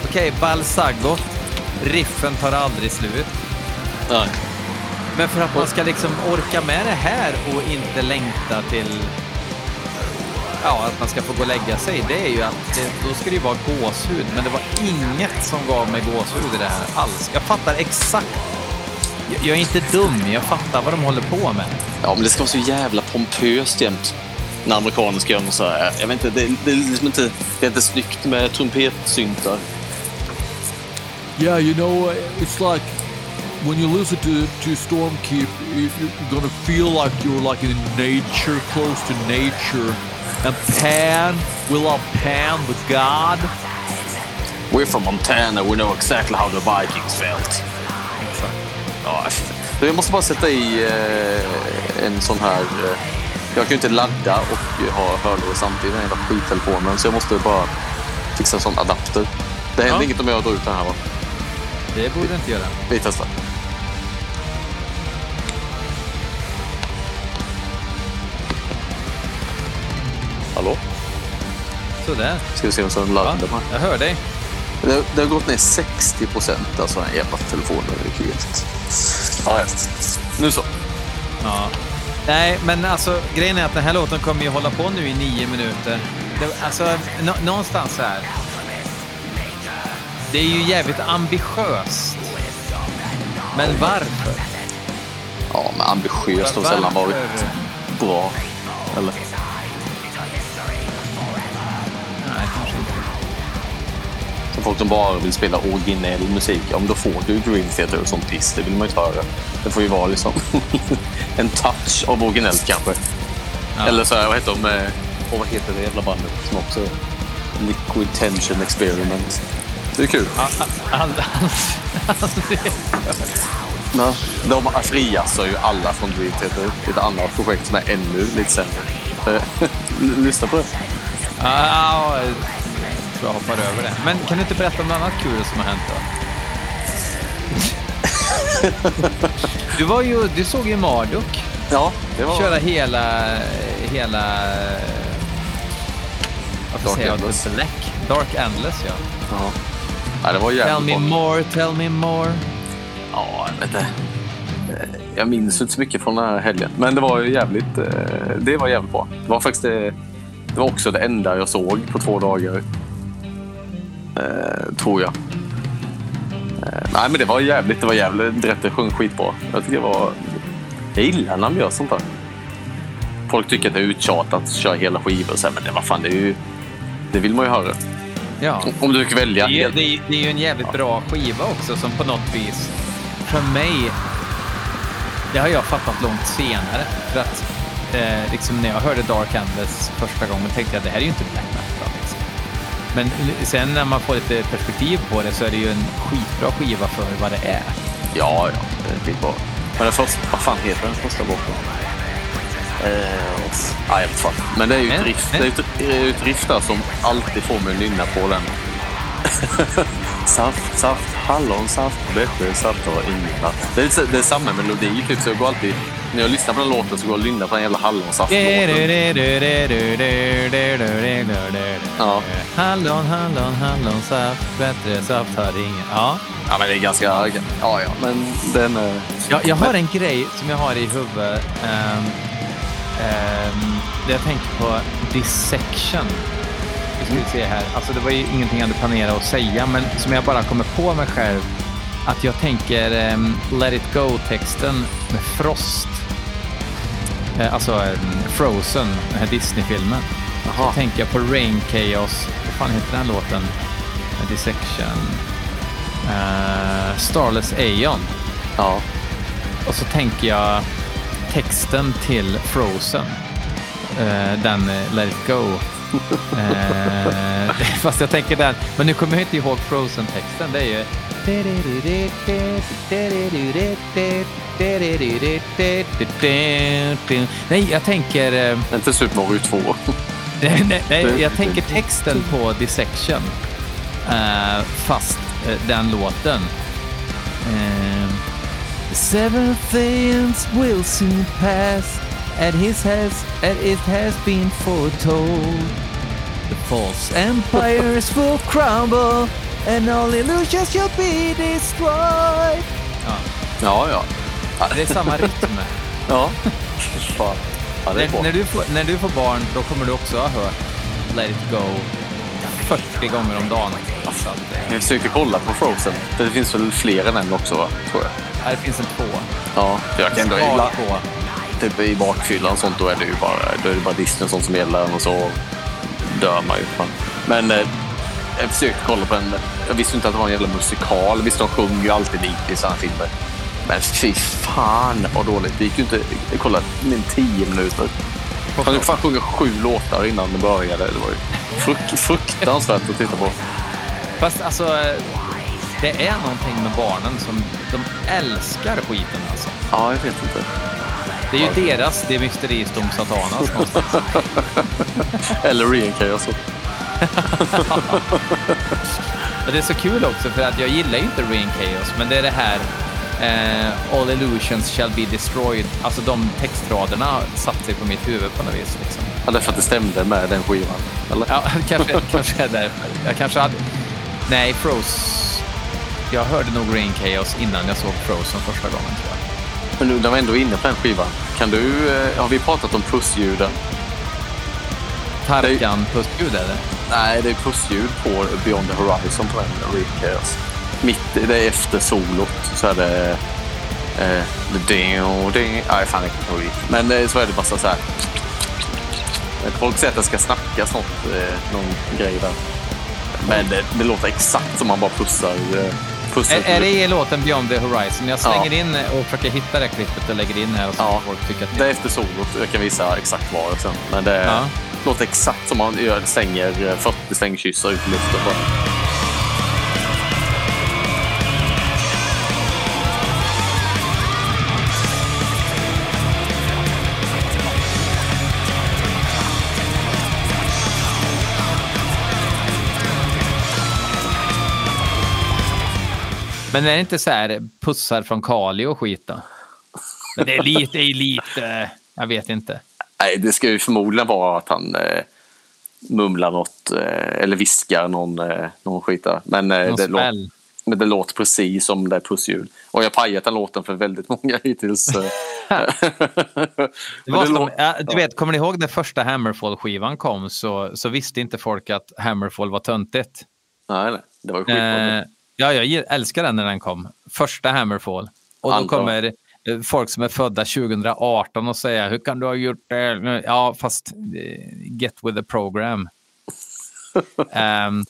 Okej, Balsagot. Riffen tar aldrig slut. Nej. Men för att man ska liksom orka med det här och inte längta till ja, att man ska få gå och lägga sig, det är ju att det, då ska det ju vara gåshud. Men det var inget som gav mig gåshud i det här alls. Jag fattar exakt. Jag, jag är inte dum, jag fattar vad de håller på med. Ja, men det ska vara så jävla pompöst jämt. När amerikaner ska göra något så här. Jag vet inte, det, det, är liksom inte, det är inte snyggt med trumpetsyntar. Yeah, you know, it's like when you listen to to Stormkeep, you- you're gonna feel like you're like in nature, close to nature. And Pan, we love Pan, the god. We're from Montana, we know exactly how the Vikings felt. Ja, jag måste bara sätta i eh, en sån här... Eh, jag kan ju inte ladda och ha hörlurar samtidigt, den jävla skittelefonen. Så jag måste bara fixa en sån adapter. Det händer Ja. inget om jag drar ut den här va? Det borde du inte göra. Vi testar. Sådär. Ska vi se om den Ja, laddar ja. jag hör dig. det, det har gått ner 60 procent alltså den jävla telefonen. Det är helt... Ja, ja. Nu så. Ja. Nej, men alltså grejen är att den här låten kommer ju hålla på nu i nio minuter. Det, alltså, nå, någonstans här. Det är ju jävligt ambitiöst. Men varför? Ja, men ambitiöst har sällan varit bra. Eller? Folk som bara vill spela originell musik, ja men då får du Dream Theater och sånt piss. Det vill man ju inte höra. Det får ju vara liksom en touch av originellt kanske. Ja. Eller så här, vad heter de? eh, Och vad heter det jävla bandet som också... Liquid Tension Experiment. Det är kul. Ja. De frias ju alla från Dream Theater. Ett annat projekt som är ännu lite sämre. Eh, Lyssna på det. Tror jag hoppar över det. Men kan du inte berätta om något annat kul som har hänt då? Du, var ju, du såg ju Marduk Ja, det var... köra hela... hela Dark säga jag? Endless. Black. Dark Endless, ja. Ja. ja, det var jävligt Tell me more, tell me more. Ja, jag vet inte. Eh, Jag minns inte så mycket från den här helgen. Men det var ju jävligt, eh, det var jävligt bra. Det var faktiskt det, det var också det enda jag såg på två dagar. Eh, tror jag. Eh, nej, men det var jävligt. Det var jävligt. Drette sjöng skitbra. Jag tycker det var... Jag gillar när de gör sånt här. Folk tycker att det är uttjatat att köra hela skivor. och Så här, men det, vad fan, det är ju... Det vill man ju höra. Ja. Om du fick välja. Det är, det, är, det är ju en jävligt bra skiva också som på något vis, för mig, det har jag fattat långt senare. För att eh, liksom när jag hörde Dark Endless första gången tänkte jag det här är ju inte black metal. Men sen när man får lite perspektiv på det så är det ju en skitbra skiva för vad det är. Ja, ja. Det är skitbra. Men den första, vad fan heter den första låten? Eh, ja, jag vet fan. Men det är ju ett riff, det är ett, det är ju ett riff där som alltid får mig att nynna på den. saft, saft, bättre saft har ingen natt. Det är, det är samma melodi, typ, så jag går alltid... När jag lyssnar på den låten så går jag och nynnar på den jävla hallonsaft-låten. Ja. Hallon, hallon, hallonsaft, bättre saft har ingen. Ja. ja, men det är ganska... Ja, ja, men den... är- Jag, jag har en grej som jag har i huvudet. Um, um, jag tänker på dissection. Vi ska vi se här. Alltså det var ju ingenting jag hade planerat att säga, men som jag bara kommer på mig själv. Att jag tänker ehm, Let it go-texten med Frost. Eh, alltså ehm, Frozen, den här Disney-filmen. Så tänker jag på Rain Chaos. Vad fan heter den låten? Eh, Dissection. Uh, Starless Aeon. Ja. Och så tänker jag texten till Frozen. Eh, den Let it go. Eh, fast jag tänker den, men nu kommer jag inte ihåg Frozen-texten. Det är ju... Nej, jag tänker... eh, Inte Super Mario 2. Nej, nej, nej, jag tänker texten på Dissection. Eh, fast eh, den låten. Uh, Seven things will soon pass, and his has and it has been foretold. The false empires will crumble, and all illusions shall be destroyed. Ja, Ja, ja. det är samma rytm. Ja. Fan. Ja, det är När, när, du får, när du får barn, då kommer du också ha hört Let it go 40 gånger om dagen. Så att, eh, Jag försökte kolla på Frozen. Det finns väl fler än en också, va? tror jag. här finns en två. Ja, jag kan ändå gilla. Typ i bakfyllan och sånt, då är det ju bara, då är det bara Disney och sånt som gäller och så dör man ju. Fan. Men eh, jag försökte kolla på den. Jag visste inte att det var en jävla musikal. Visst, de sjunger ju alltid lite i sådana filmer. Men fy fan vad dåligt. Det gick ju inte... Jag kollade min tio minuter. Han fick fan sjunga sju låtar innan det började. Det var ju fruk fruktansvärt att titta på. Fast alltså, det är någonting med barnen som de älskar skiten alltså. Ja, jag vet inte. Det är ju deras Det Mysteristum Satanas någonstans. Eller alltså. Och det är så kul också för att jag gillar ju inte Rain Chaos, men det är det här eh, All illusions shall be destroyed. Alltså de textraderna satt sig på mitt huvud på något vis. Liksom. Ja, det är för att det stämde med den skivan. Eller? Ja, kanske, kanske är därför. Jag kanske hade... Nej, Froze... Jag hörde nog Rain Chaos innan jag såg Frozen första gången tror jag. Men nu när vi ändå är inne på den skivan. Kan du, eh, har vi pratat om pussljuden? Tarkan pussljud är det. Nej, det är pussljud på Beyond the Horizon på den Chaos. Mitt, det är efter solot så är det... Eh, det ding, ding. Nej, fan jag kommer inte ihåg. Men eh, så är det massa så här... Folk säger att det ska snackas något, eh, någon grej där. Men det, det låter exakt som man bara pussar. Eh, pussar Är, är det i låten Beyond the Horizon? Jag slänger Ja. in och försöker hitta det klippet och lägger in här och så Ja. folk tycka att Det är efter solot. Jag kan visa exakt var sen. Men det Ja låter exakt som man gör, stänger 40 eh, slängkyssar ut i luften. Bara. Men är det inte så här pussar från Kali och skit då? Men det är lite, det är lite, jag vet inte. Nej, det ska ju förmodligen vara att han eh, mumlar något eh, eller viskar någon, eh, någon skit där. Men, eh, Någon det låter, men det låter precis som det är pussljud. Och jag har pajat den låten för väldigt många hittills. eh. Det var som, ja, du vet, kommer ni ihåg när första Hammerfall-skivan kom så, så visste inte folk att Hammerfall var töntigt. Nej, nej, det var ju skitbra. Eh, ja, jag älskar den när den kom. Första Hammerfall. Och då Andra. kommer folk som är födda 2018 och säger hur kan du ha gjort det? Ja, fast eh, get with the program. Ehm,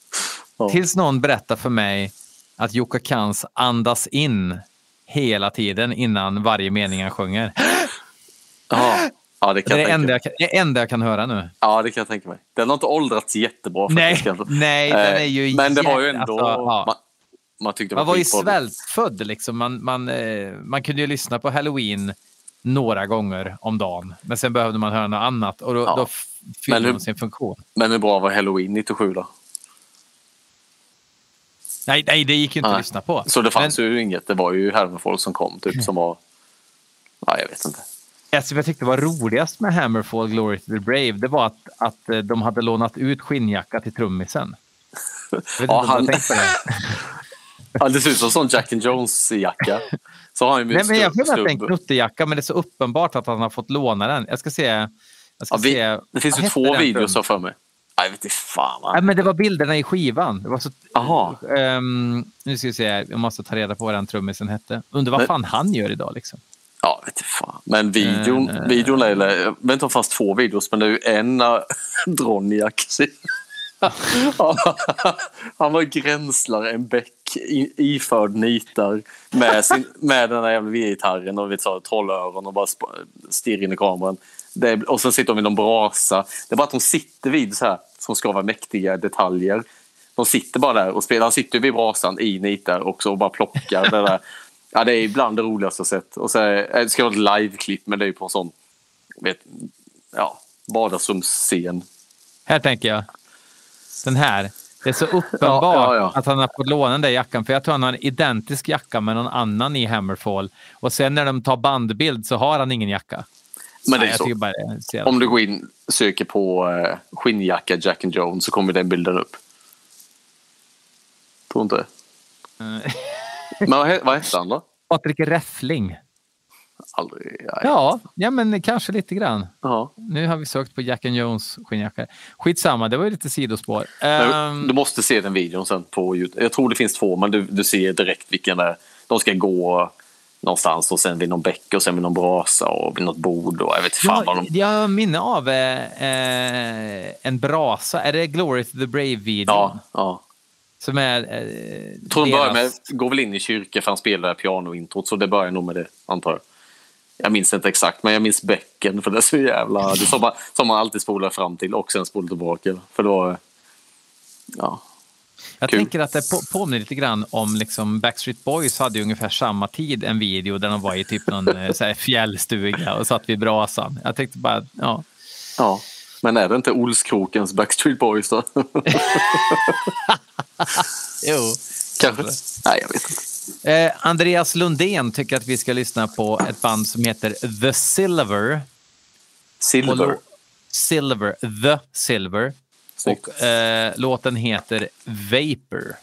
Ja. Tills någon berättar för mig att Jukka Kans andas in hela tiden innan varje mening han sjunger. Ja, ja, det Det kan är jag det enda jag kan, det enda jag kan höra nu. Ja, det kan jag tänka mig. Den har inte åldrats jättebra. Nej, faktiskt, nej, den är ju Eh, Men det var ju ändå... alltså, ja. Man, man tyckte det Man var ju skitbra. svältfödd. Liksom. Man, man, eh, man kunde ju lyssna på Halloween några gånger om dagen. Men sen behövde man höra något annat och då, Ja. då fyllde hur- de sin funktion. Men hur bra var Halloween 97 då? Nej, nej, det gick ju inte Nej. att lyssna på. Så det fanns Men, ju inget. Det var ju Hammerfall som kom typ som var... Ja, jag vet inte. alltså, vad jag tyckte var roligast med Hammerfall Glory to the Brave, det var att, att eh, de hade lånat ut skinnjacka till trummisen. Jag vet Ja, inte om han- du har tänkt på det. Ja, det ser ut som en sån Jack and Jones-jacka. Så har han ju Nej, men jag stubb- att en knuttejacka, men det är så uppenbart att han har fått låna den. Jag ska se. Jag ska Ja, vi, se det finns ju två videos har för mig. Ja, Jag vet inte fan. Nej, Va? men det var bilderna i skivan. Det var så... Jaha. Ehm, nu ska vi se, här. jag måste ta reda på vad den trummisen hette. Undrar vad Men- fan han gör idag liksom. Ja, vet inte fan. Men videon, Eh, videon är, jag vet inte om det fanns två videos, men det är ju en när Droniak Han var gränslare, en bäck, iförd nitar med, sin, med den där jävla V-gitarren och vet, så, trollöron och bara stirrar in i kameran. Är, och sen sitter de vid någon brasa. Det är bara att de sitter vid så här, som ska vara mäktiga detaljer. De sitter bara där och spelar. Han sitter vid brasan i nitar också och bara plockar det där. Ja, det är ibland det roligaste jag sett. Och så är, det ska vara ett liveklipp, men det är på en sån vet, ja, vardagsrumsscen. Här tänker jag. Den här. Det är så uppenbart Ja, ja, ja. att han har fått låna den jackan. För jag tror han har en identisk jacka med någon annan i Hammerfall. Och sen när de tar bandbild så har han ingen jacka. Men det Nej, är så. bara det är Om du går in och söker på eh, skinnjacka Jack and Jones så kommer den bilden upp. Tror inte. Eh, Men vad, vad hette han då? Patrik Räffling. Aldrig. Nej. Ja, ja, men kanske lite grann. Ja. Nu har vi sökt på Jack and Jones skinnjacka. Skitsamma, det var ju lite sidospår. Men Ehm, Du måste se den videon sen på Youtube. Jag tror det finns två, men du, du ser direkt vilken det är. De ska gå någonstans och sen vid någon bäck och sen vid någon brasa och vid något bord. Och jag vet fan vad jag, de... jag har minne av eh, eh, en brasa. Är det Glory to the Brave-videon? Ja, ja. Som är... Eh, tror de börjar med, går väl in i kyrka för han spelar pianointrot, så det börjar nog med det, antar jag. Jag minns inte exakt, men jag minns bäcken, för det är så jävla... Det är som man, som man alltid spolar fram till och sen spolar tillbaka. För då... Ja. Jag kul. tänker att det på, påminner lite grann om liksom Backstreet Boys hade ungefär samma tid en video där de var i typ någon eh, så här fjällstuga och satt vid brasan. Jag tänkte bara, ja. ja. Men är det inte Olskrokens Backstreet Boys då? Jo. Kanske? Nej, jag vet inte. Eh, Andreas Lundén tycker att vi ska lyssna på ett band som heter The Silver. Silver. Silver. The Silver. Snyggt. Och eh, låten heter Vapor.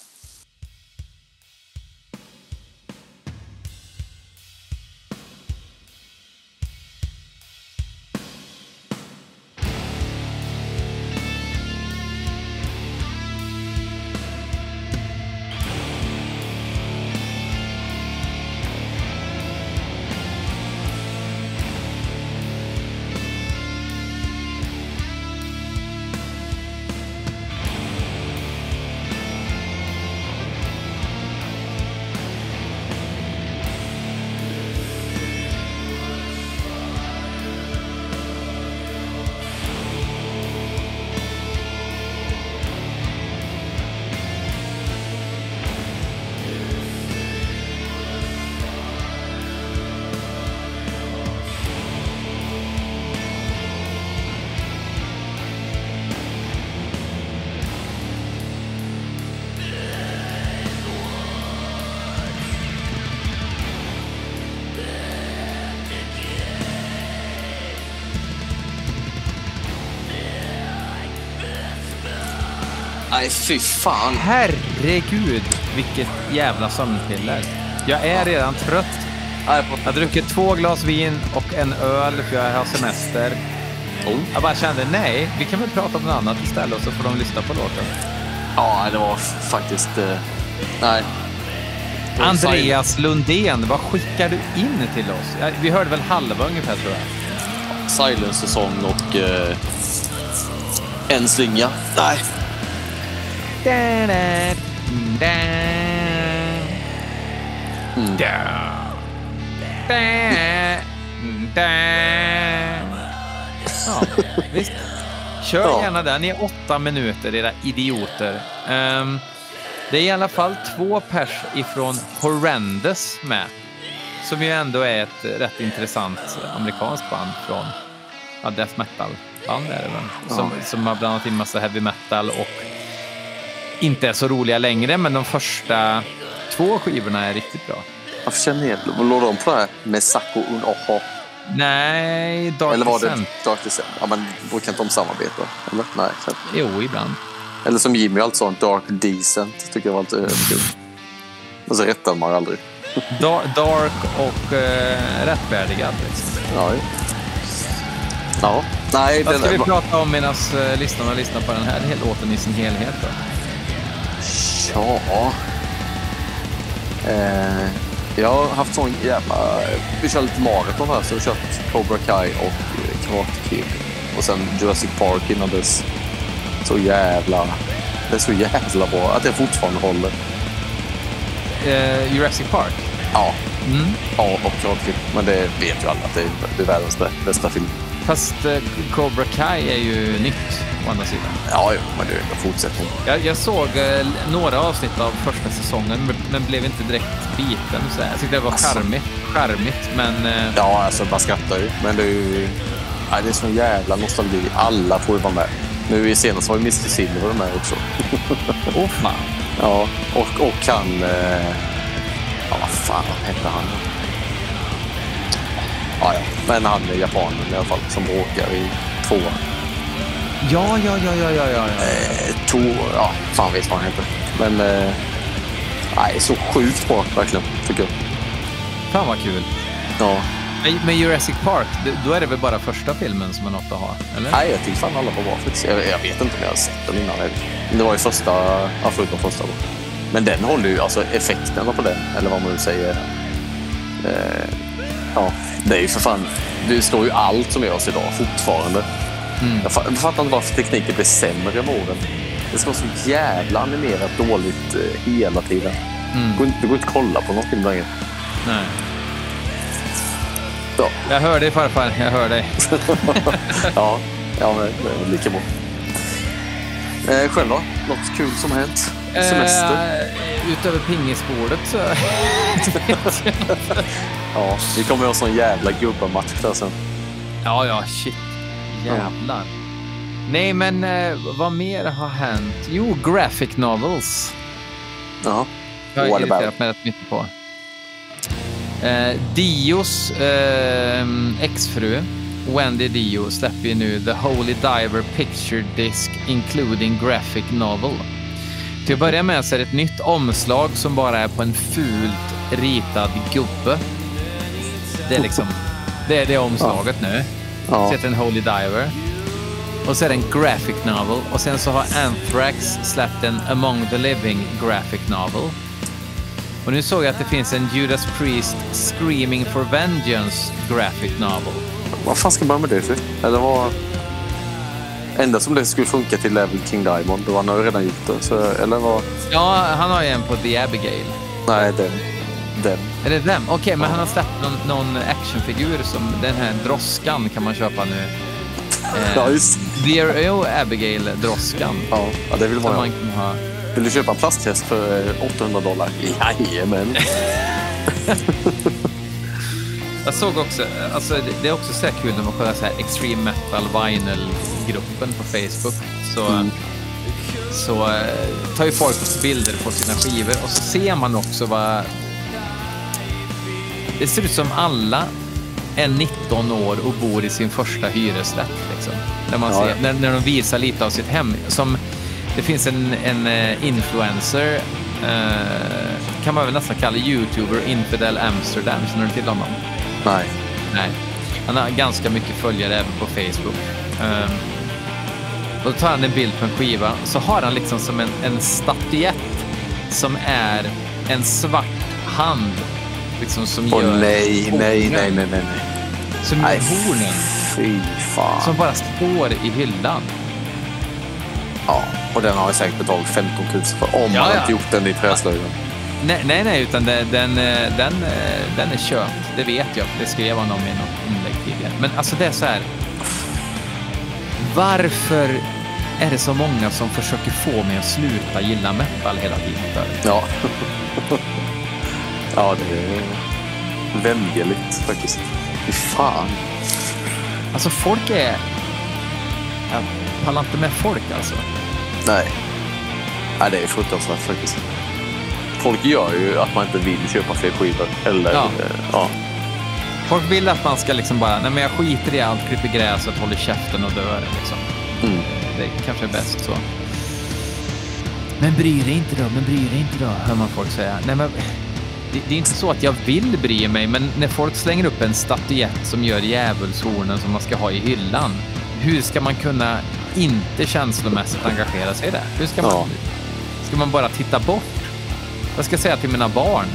Fy fan. Herregud, vilket jävla sömnpiller. Jag är redan trött. Jag har druckit två glas vin och en öl för jag har semester. oh. Jag bara kände, nej, vi kan väl prata om något annat istället och så får de lyssna på låten. Ja, det var faktiskt... Eh... Nej. Andreas Lundén, vad skickar du in till oss? Vi hörde väl halva ungefär tror jag. Silence-säsong och eh, en slinga. Nej. Mm. Ja, visst. Kör Ja. gärna den i åtta minuter, era idioter. Ehm, det är i alla fall två pers ifrån Horrendous med. Som ju ändå är ett rätt intressant amerikanskt band från ja, death metal-band. Som, som har blandat in massa heavy metal och inte är så roliga längre, men de första två skivorna är riktigt bra. Varför känner jag igen Låg de på det här med Sacco un Oho? Nej, Dark Eller var det. Dark Descent? Ja, men brukar inte de samarbeta? Eller? Nej. Jo, ibland. Eller som Jimmy alltid sa, Dark Decent. Tycker jag var lite kul. Men så rättade man aldrig. Da- dark och eh, rättfärdigad. Liksom. Ja, ja. Nej, Vad ska vi prata om medan eh, lyssnarna lyssnar på den här låten i sin helhet? Då? Ja. Eh, jag har haft sån jävla... Vi kör lite maraton här, så jag har kört Cobra Kai och eh, Karate Kid. Och sen Jurassic Park innan dess. Så jävla... Det är så jävla bra att det fortfarande håller. Eh, Jurassic Park. Ja, Mm. ja och Karate Kid. Men det vet ju alla att det är, det är världens bä- bästa film. Fast eh, Cobra Kai är ju nytt, å andra sidan. Ja, jo, men det är en fortsättning. Jag, jag såg eh, några avsnitt av första säsongen, men, blev inte direkt biten. Så jag tyckte det var Alltså. charmigt, charmigt men... Eh, Ja, alltså man skrattar ju. Men det är ju... Nej, det är sån jävla nostalgi. Alla får ju vara med. Nu i senast var ju Mr Silver med också. Åh fan. Ja, och, och han... Eh, ja, vad fan hette han? Ja, ja. Men han är japanen i alla fall som bråkar i tvåan. Ja, ja, ja, ja, ja, ja. Eh, to, ja, fan vet vad han heter. Men... Eh, nej, så sjukt bra verkligen, tycker jag. Fan vad kul. Ja. Men- Jurassic Park, då är det väl bara första filmen som är något att ha? Eller? Nej, jag tycker fan alla var bra faktiskt. Jag, jag vet inte om jag har sett den innan. Det var ju första, ja, förutom första då. Men den håller ju, alltså effekterna på den, eller vad man nu säger. Eh, ja, det är ju för fan, det slår ju allt som görs idag fortfarande. Mm. Jag, fa- jag fattar inte varför tekniken blir sämre med åren. Det ska vara så jävla animerat dåligt eh, hela tiden. Mm. Det går, inte- det går inte att kolla på någon film längre. Nej. Ja, Jag hör dig farfar, jag hör dig. ja, ja men, lika bra. Eh, själv då? Något kul som har hänt? Semester? Eh, utöver pingisbordet så... Ja, vi kommer ha en sån jävla gubbamatch där sen. ja, ja, shit. Jävlar. Nej, men eh, vad mer har hänt? Jo, graphic novels. Ja. Jag har What irriterat about? mig rätt mycket på. Eh, Dios eh, exfru, Wendy Dio, släpper ju nu The Holy Diver Picture Disc Including Graphic Novel. Till att börja med så är det ett nytt omslag som bara är på en fult ritad gubbe. Det är liksom, det är det omslaget nu. Ja. Så heter den Holy Diver. Och så är det en graphic novel. Och sen så har Anthrax släppt en Among the Living graphic novel. Och nu såg jag att det finns en Judas Priest Screaming for Vengeance graphic novel. Vad fan ska man med det för? Eller vad... Enda som det skulle funka till är väl King Diamond och han har ju redan gjort det. Så, eller vad? Ja, han har ju en på The Abigail. Nej, den. Den. Är det den? Okej, men han har släppt någon, någon actionfigur som den här droskan kan man köpa nu. Eh, Ja, just The jo, Abigail-droskan. Ja, ja det vill man man kan ha. Vill du köpa en plasthäst för eh, 800 dollar? Jajamän. Jag såg också, alltså det, är också så kul när man kollar så här Extreme Metal Vinyl-gruppen på Facebook. Så, Mm. så eh, tar ju folk bilder på sina skivor och så ser man också vad... Det ser ut som alla är 19 år och bor i sin första hyresrätt. Liksom. När, man ser, ja. när, när de visar lite av sitt hem. Som, det finns en, en eh, influencer, eh, kan man väl nästan kalla YouTuber, Infidel Amsterdam. Känner du till honom? Nej. Nej. Han har ganska mycket följare även på Facebook. Och då tar han en bild på en skiva, så har han liksom som en, en statyett som är en svart hand. Liksom som Åh gör nej, nej, hornen. nej, nej, nej, nej. Som gör Nej. hornen. Fy fan. Som bara står i hyllan. Ja, och den har jag säkert betalat 15 000 för. Om Ja, man ja. inte gjort den i träslöjden. Nej, nej, nej utan den, den, eh, den är köpt. Det vet jag. Det skrev han om i något inlägg tidigare. Men alltså det är så här. Varför är det så många som försöker få mig att sluta gilla metal hela tiden? För? Ja. ja, det är vämjeligt faktiskt. Fy fan. Alltså folk är... Jag pallar inte med folk alltså. Nej. Nej, det är fruktansvärt faktiskt. Folk gör ju att man inte vill köpa fler skivor. Eller, Ja. ja. Folk vill att man ska liksom bara, nej men jag skiter i allt, klipper gräset, håller käften och dör. Liksom. Mm. Det kanske är bäst så. Men bry dig inte då, men bry dig inte då, hör man folk säga. Nej, men, det, det är inte så att jag vill bry mig, men när folk slänger upp en statyett som gör djävulshornen som man ska ha i hyllan, hur ska man kunna inte känslomässigt engagera sig i det? Hur ska man, Ja. ska man bara titta bort? Vad ska jag säga till mina barn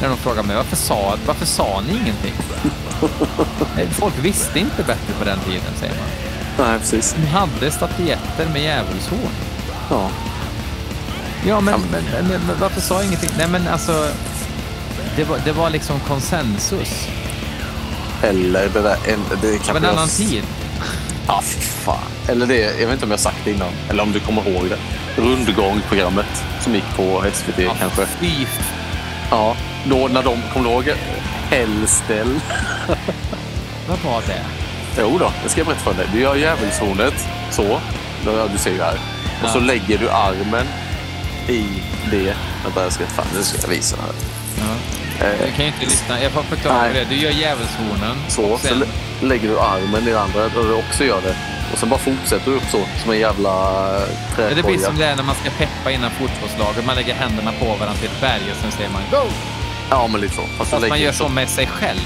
när de frågar mig varför sa, varför sa ni ingenting? Folk visste inte bättre på den tiden, säger man. Nej, precis. De hade statyetter med djävulshorn. Ja. Ja, men, Ja, men, men, men varför sa jag ingenting? Nej, men alltså, det var, det var liksom konsensus. Eller det där... En, det kanske en jag- annan tid. Ja, fy fan. Eller det, jag vet inte om jag sagt det innan. Eller om du kommer ihåg det. Rundgång-programmet som gick på SVT Ja, kanske. Fy Ja, då när de, du ihåg Hellställ? vad var det? Jo då, det ska jag berätta för dig. Du gör djävulshornet så. Du ser ju här. Och Ja. så lägger du armen i det. Vänta, jag ska, fan, nu ska jag visa här. Ja. Eh, Jag kan ju inte lyssna. Jag får förklara Nej. det. Du gör djävulshornen. så, och så sen, lä- lägger du armen i det andra där du också gör det. Och sen bara fortsätter du upp så, som en jävla Ja, träkoja. det blir som det är när man ska peppa innan fotbollslaget. Man lägger händerna på varandra till ett berg och sen säger man go! Ja, men lite så. Fast, Fast lägger man gör så. med sig själv.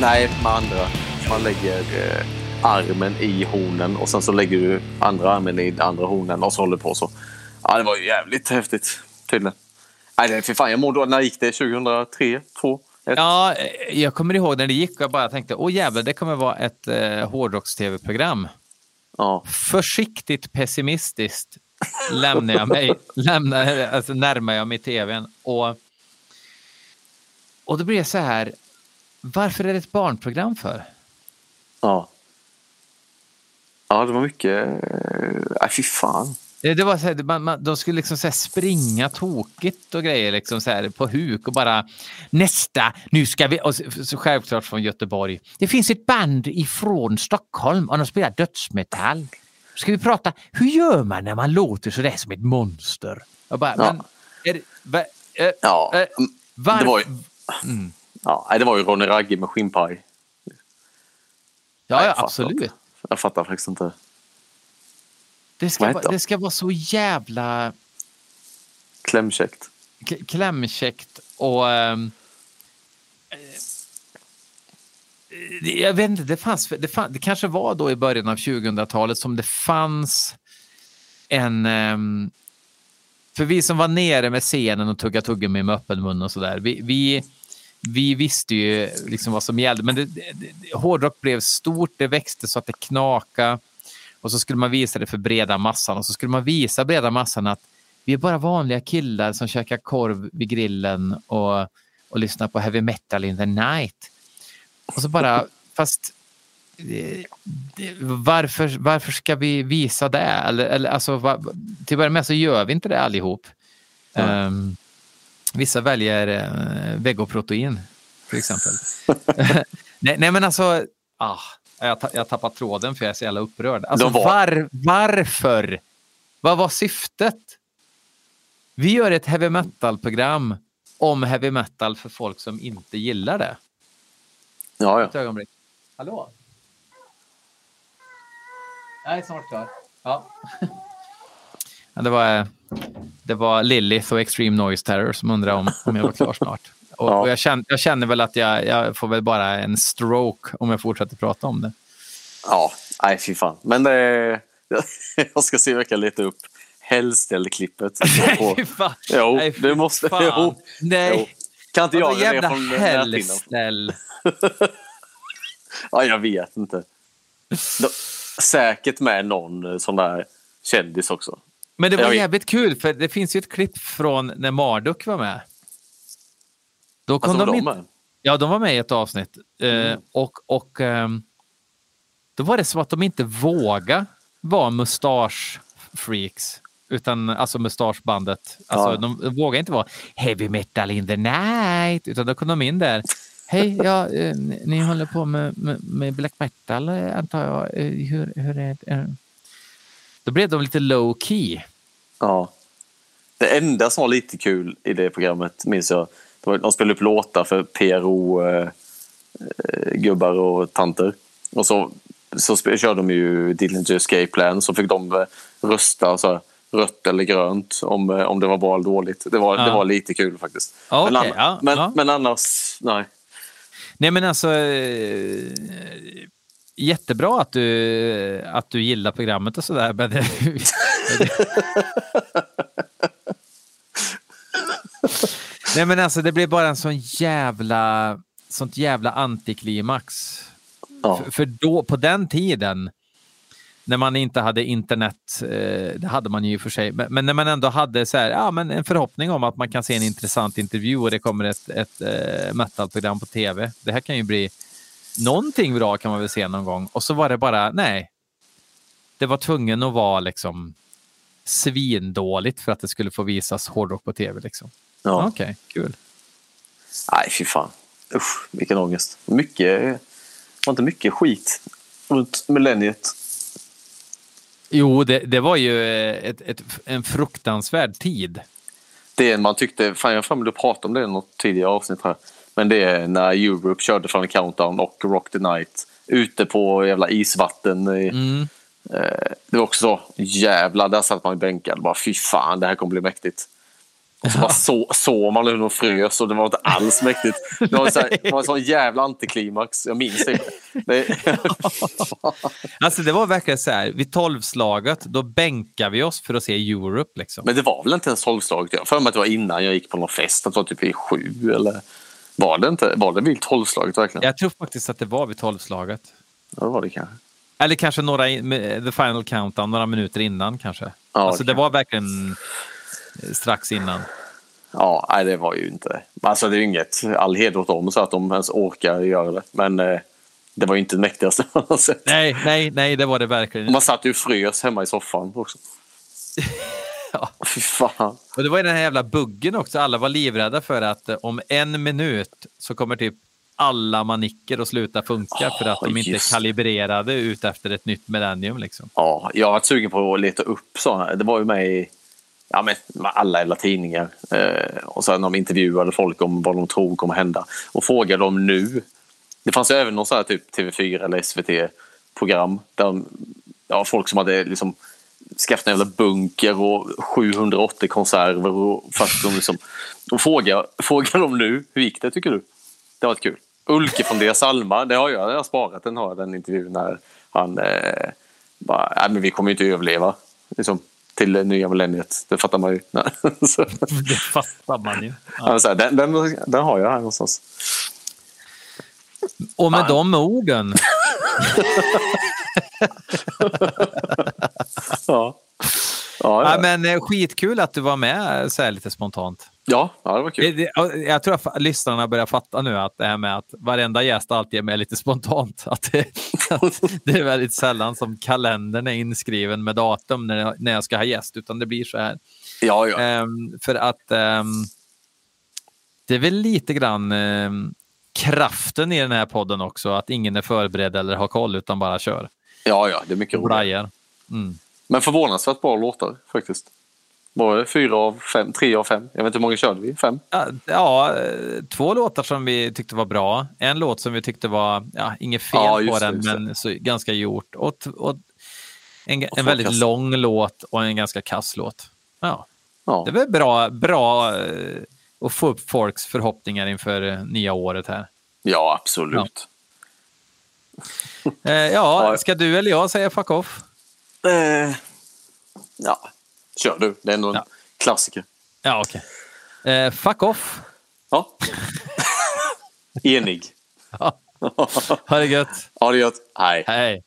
Nej, med andra. Man lägger eh, armen i hornen och sen så lägger du andra armen i andra hornen och så håller du på så. Ja, det var jävligt häftigt tydligen. Nej, för fan, jag mår då. När gick det? 2003? 2? Ett? Ja, eh, jag kommer ihåg när det gick och jag bara tänkte, åh jävlar, det kommer vara ett eh, hårdrocks-tv-program. Ja. Försiktigt pessimistiskt lämnar jag mig, lämnar, alltså närmar jag mig tvn. Och, och då blir det så här, varför är det ett barnprogram för? Ja. Ja, det var mycket... eh, Nej, fy fan. Det, var så här, man, man, de skulle liksom så springa tokigt och grejer liksom så på huk och bara nästa, nu ska vi, och så, så självklart från Göteborg. Det finns ett band ifrån Stockholm och de spelar dödsmetall. ska vi prata, hur gör man när man låter sådär som ett monster? Jag bara, Ja. men, är, det- va, eh, Ja, eh, mm, var, det var ju- Mm. ja, det var ju Ronny Ragge med skinnpaj. Ja, ja absolut. Jag fattar faktiskt inte. Det ska, vara, det ska vara så jävla Klämkäckt. klämkäckt och... eh, jag vet inte, det fanns, det fanns... Det kanske var då i början av 2000-talet som det fanns en... ehm, för vi som var nere med scenen och tugga tuggummi med öppen mun och sådär. Vi, vi, vi visste ju liksom vad som gällde. Men det, det, det, hårdrock blev stort, det växte så att det knakade. Och så skulle man visa det för breda massan och så skulle man visa breda massan att vi är bara vanliga killar som käkar korv vid grillen och, och lyssnar på heavy metal in the night. Och så bara, fast varför, varför ska vi visa det? Eller, eller, alltså, va, till att börja med så gör vi inte det allihop. Mm. Ehm, vissa väljer uh, vegoprotein till exempel. nej, nej, men alltså, ah, jag, ta, jag tappar tråden för jag är så jävla upprörd. Alltså, var- var, varför? Vad var syftet? Vi gör ett heavy metal-program om heavy metal för folk som inte gillar det. Ja, ja. Ett ögonblick. Hallå? Jag är snart klar. Ja. ja det, var, det var Lilith och Extreme Noise Terror som undrade om, om jag var klar snart. Och, Ja. och jag, känner, jag känner väl att jag, jag får väl bara en stroke om jag fortsätter prata om det. Ja, nej fy fan. Men eh, jag ska se om jag kan leta upp Hellställ-klippet. Nej, fan. Jo, Nej, det måste... fan. Jo, Nej. jo. Kan inte jag det jävla från hellställ? Ja, jag vet inte. De, säkert med någon eh, sån där kändis också. Men det var Jag vet. jävligt kul för det finns ju ett klipp från när Marduk var med. Då kom Alltså, de inte... med. Ja, de var med i ett avsnitt. Eh, Mm. och och ehm, då var det som att de inte vågade vara mustaschfreaks. Utan alltså mustaschbandet. Alltså, Ja. De vågade inte vara heavy metal in the night. Utan då kom de in där. Hej, ja, eh, ni, ni håller på med, med, med black metal eh, antar jag. Eh, hur, hur är det? Eh, Då blev de lite low key. Ja. Det enda som var lite kul i det programmet minns jag. Det var, de spelade upp låtar för PRO-gubbar och tanter. Och så, så körde de ju Dillinger Escape Plan. Så fick de eh, rösta så här, rött eller grönt om, eh, om det var bra eller dåligt. Det var, Ja. det var lite kul faktiskt. Ja, men, okej, ja, men, ja. men annars, nej. Nej men alltså, eh, jättebra att du, att du gillar programmet och sådär. Men, Nej men alltså det blev bara en sån jävla, sånt jävla antiklimax. Ja. För, för då, på den tiden, när man inte hade internet, eh, det hade man ju i och för sig, men, när man ändå hade så här, ja, men en förhoppning om att man kan se en intressant intervju och det kommer ett, ett eh, metalprogram på tv. Det här kan ju bli någonting bra kan man väl se någon gång. Och så var det bara, nej. Det var tvungen att vara liksom svindåligt för att det skulle få visas hårdrock på tv. Liksom. Ja. Okej, kul. Nej, fy fan. Usch, vilken ångest. Mycket, var inte mycket skit runt millenniet. Jo, det, det var ju eh, ett, ett, en fruktansvärd tid. Det man tyckte, fan jag har du pratade om det i något tidigare avsnitt här. Men det är när Europe körde från Countdown och Rock the Night ute på jävla isvatten. Mm. Eh, det var också så, jävlar, där satt man i bänkad. Bara fy fan, det här kommer bli mäktigt. Och så bara så, såg man hur de frös och det var inte alls mäktigt. Det var, så här, det var en sån jävla antiklimax. Jag minns det. det. Alltså det var verkligen så här, vid tolvslaget, då bänkar vi oss för att se Europe. Liksom. Men det var väl inte ens tolvslaget? Jag för mig att det var innan jag gick på någon fest. Att det var typ i sju eller... Var det inte? Var det vid tolvslaget verkligen? Jag tror faktiskt att det var vid tolvslaget. Ja, det var det kanske. Eller kanske några, the final countdown, några minuter innan kanske. Ja, alltså det det var verkligen strax innan. Ja, nej, det var ju inte... Alltså det är ju inget all heder åt dem så att de ens orkar göra det. Men eh, det var ju inte det mäktigaste man har sett. Nej, nej, nej, det var det verkligen. Man satt ju och frös hemma i soffan också. Ja. Fy fan. Och det var ju den här jävla buggen också. Alla var livrädda för att eh, om en minut så kommer typ alla manicker att sluta funka för att de inte just. kalibrerade ut efter ett nytt millennium. Liksom. Ja, jag har varit sugen på att leta upp sådana. Det var ju med i ja, men, alla jävla tidningar. Eh, och sen de intervjuade folk om vad de tror kommer hända. Och frågade dem nu. Det fanns ju även någon sån här typ TV4 eller SVT-program. Där de, ja, folk som hade liksom skaffat en jävla bunker och 780 konserver. Och, fast de liksom, och fråga, fråga dem nu, hur gick det tycker du? Det var kul. Ulke från Deras Alma, det har jag, jag har sparat den, har jag, den intervjun när han eh, bara, nej men vi kommer ju inte överleva. Liksom, till det nya millenniet, det fattar man ju. Det fattar man ju. Ja. säger, den, den, den har jag här någonstans. Och med Fan. de orden, Ja. Ja, ja. ja. men eh, skitkul att du var med så här lite spontant. ja, ja, det var kul. Jag tror att lyssnarna börjar fatta nu att det här med att varenda gäst alltid är med lite spontant. Att det, att det är väldigt sällan som kalendern är inskriven med datum när jag, när jag ska ha gäst, utan det blir så här. Ja, ja. Ehm, för att ehm, det är väl lite grann ehm, kraften i den här podden också, att ingen är förberedd eller har koll utan bara kör. ja, ja, det är mycket roligt. Mm. Men förvånansvärt bra låtar faktiskt. Var det fyra av fem? Tre av fem? Jag vet inte hur många körde vi? Fem? Ja, Ja, två låtar som vi tyckte var bra. En låt som vi tyckte var, ja, inget fel Ja, på den, det. men så, ganska gjort. Och, och en, Och en väldigt folkkass. lång låt och en ganska kass låt. Ja, Ja. det var bra, bra eh, att få upp folks förhoppningar inför eh, nya året här. ja, absolut. Eh, ja, Ja. ska du eller jag säga fuck off? Eh, ja, kör du. Det är ändå en Ja. klassiker. Ja, okej. Eh, fuck off. Ja. Enig. Ja. Ha det gött. Ha det gött. Hej. Hej.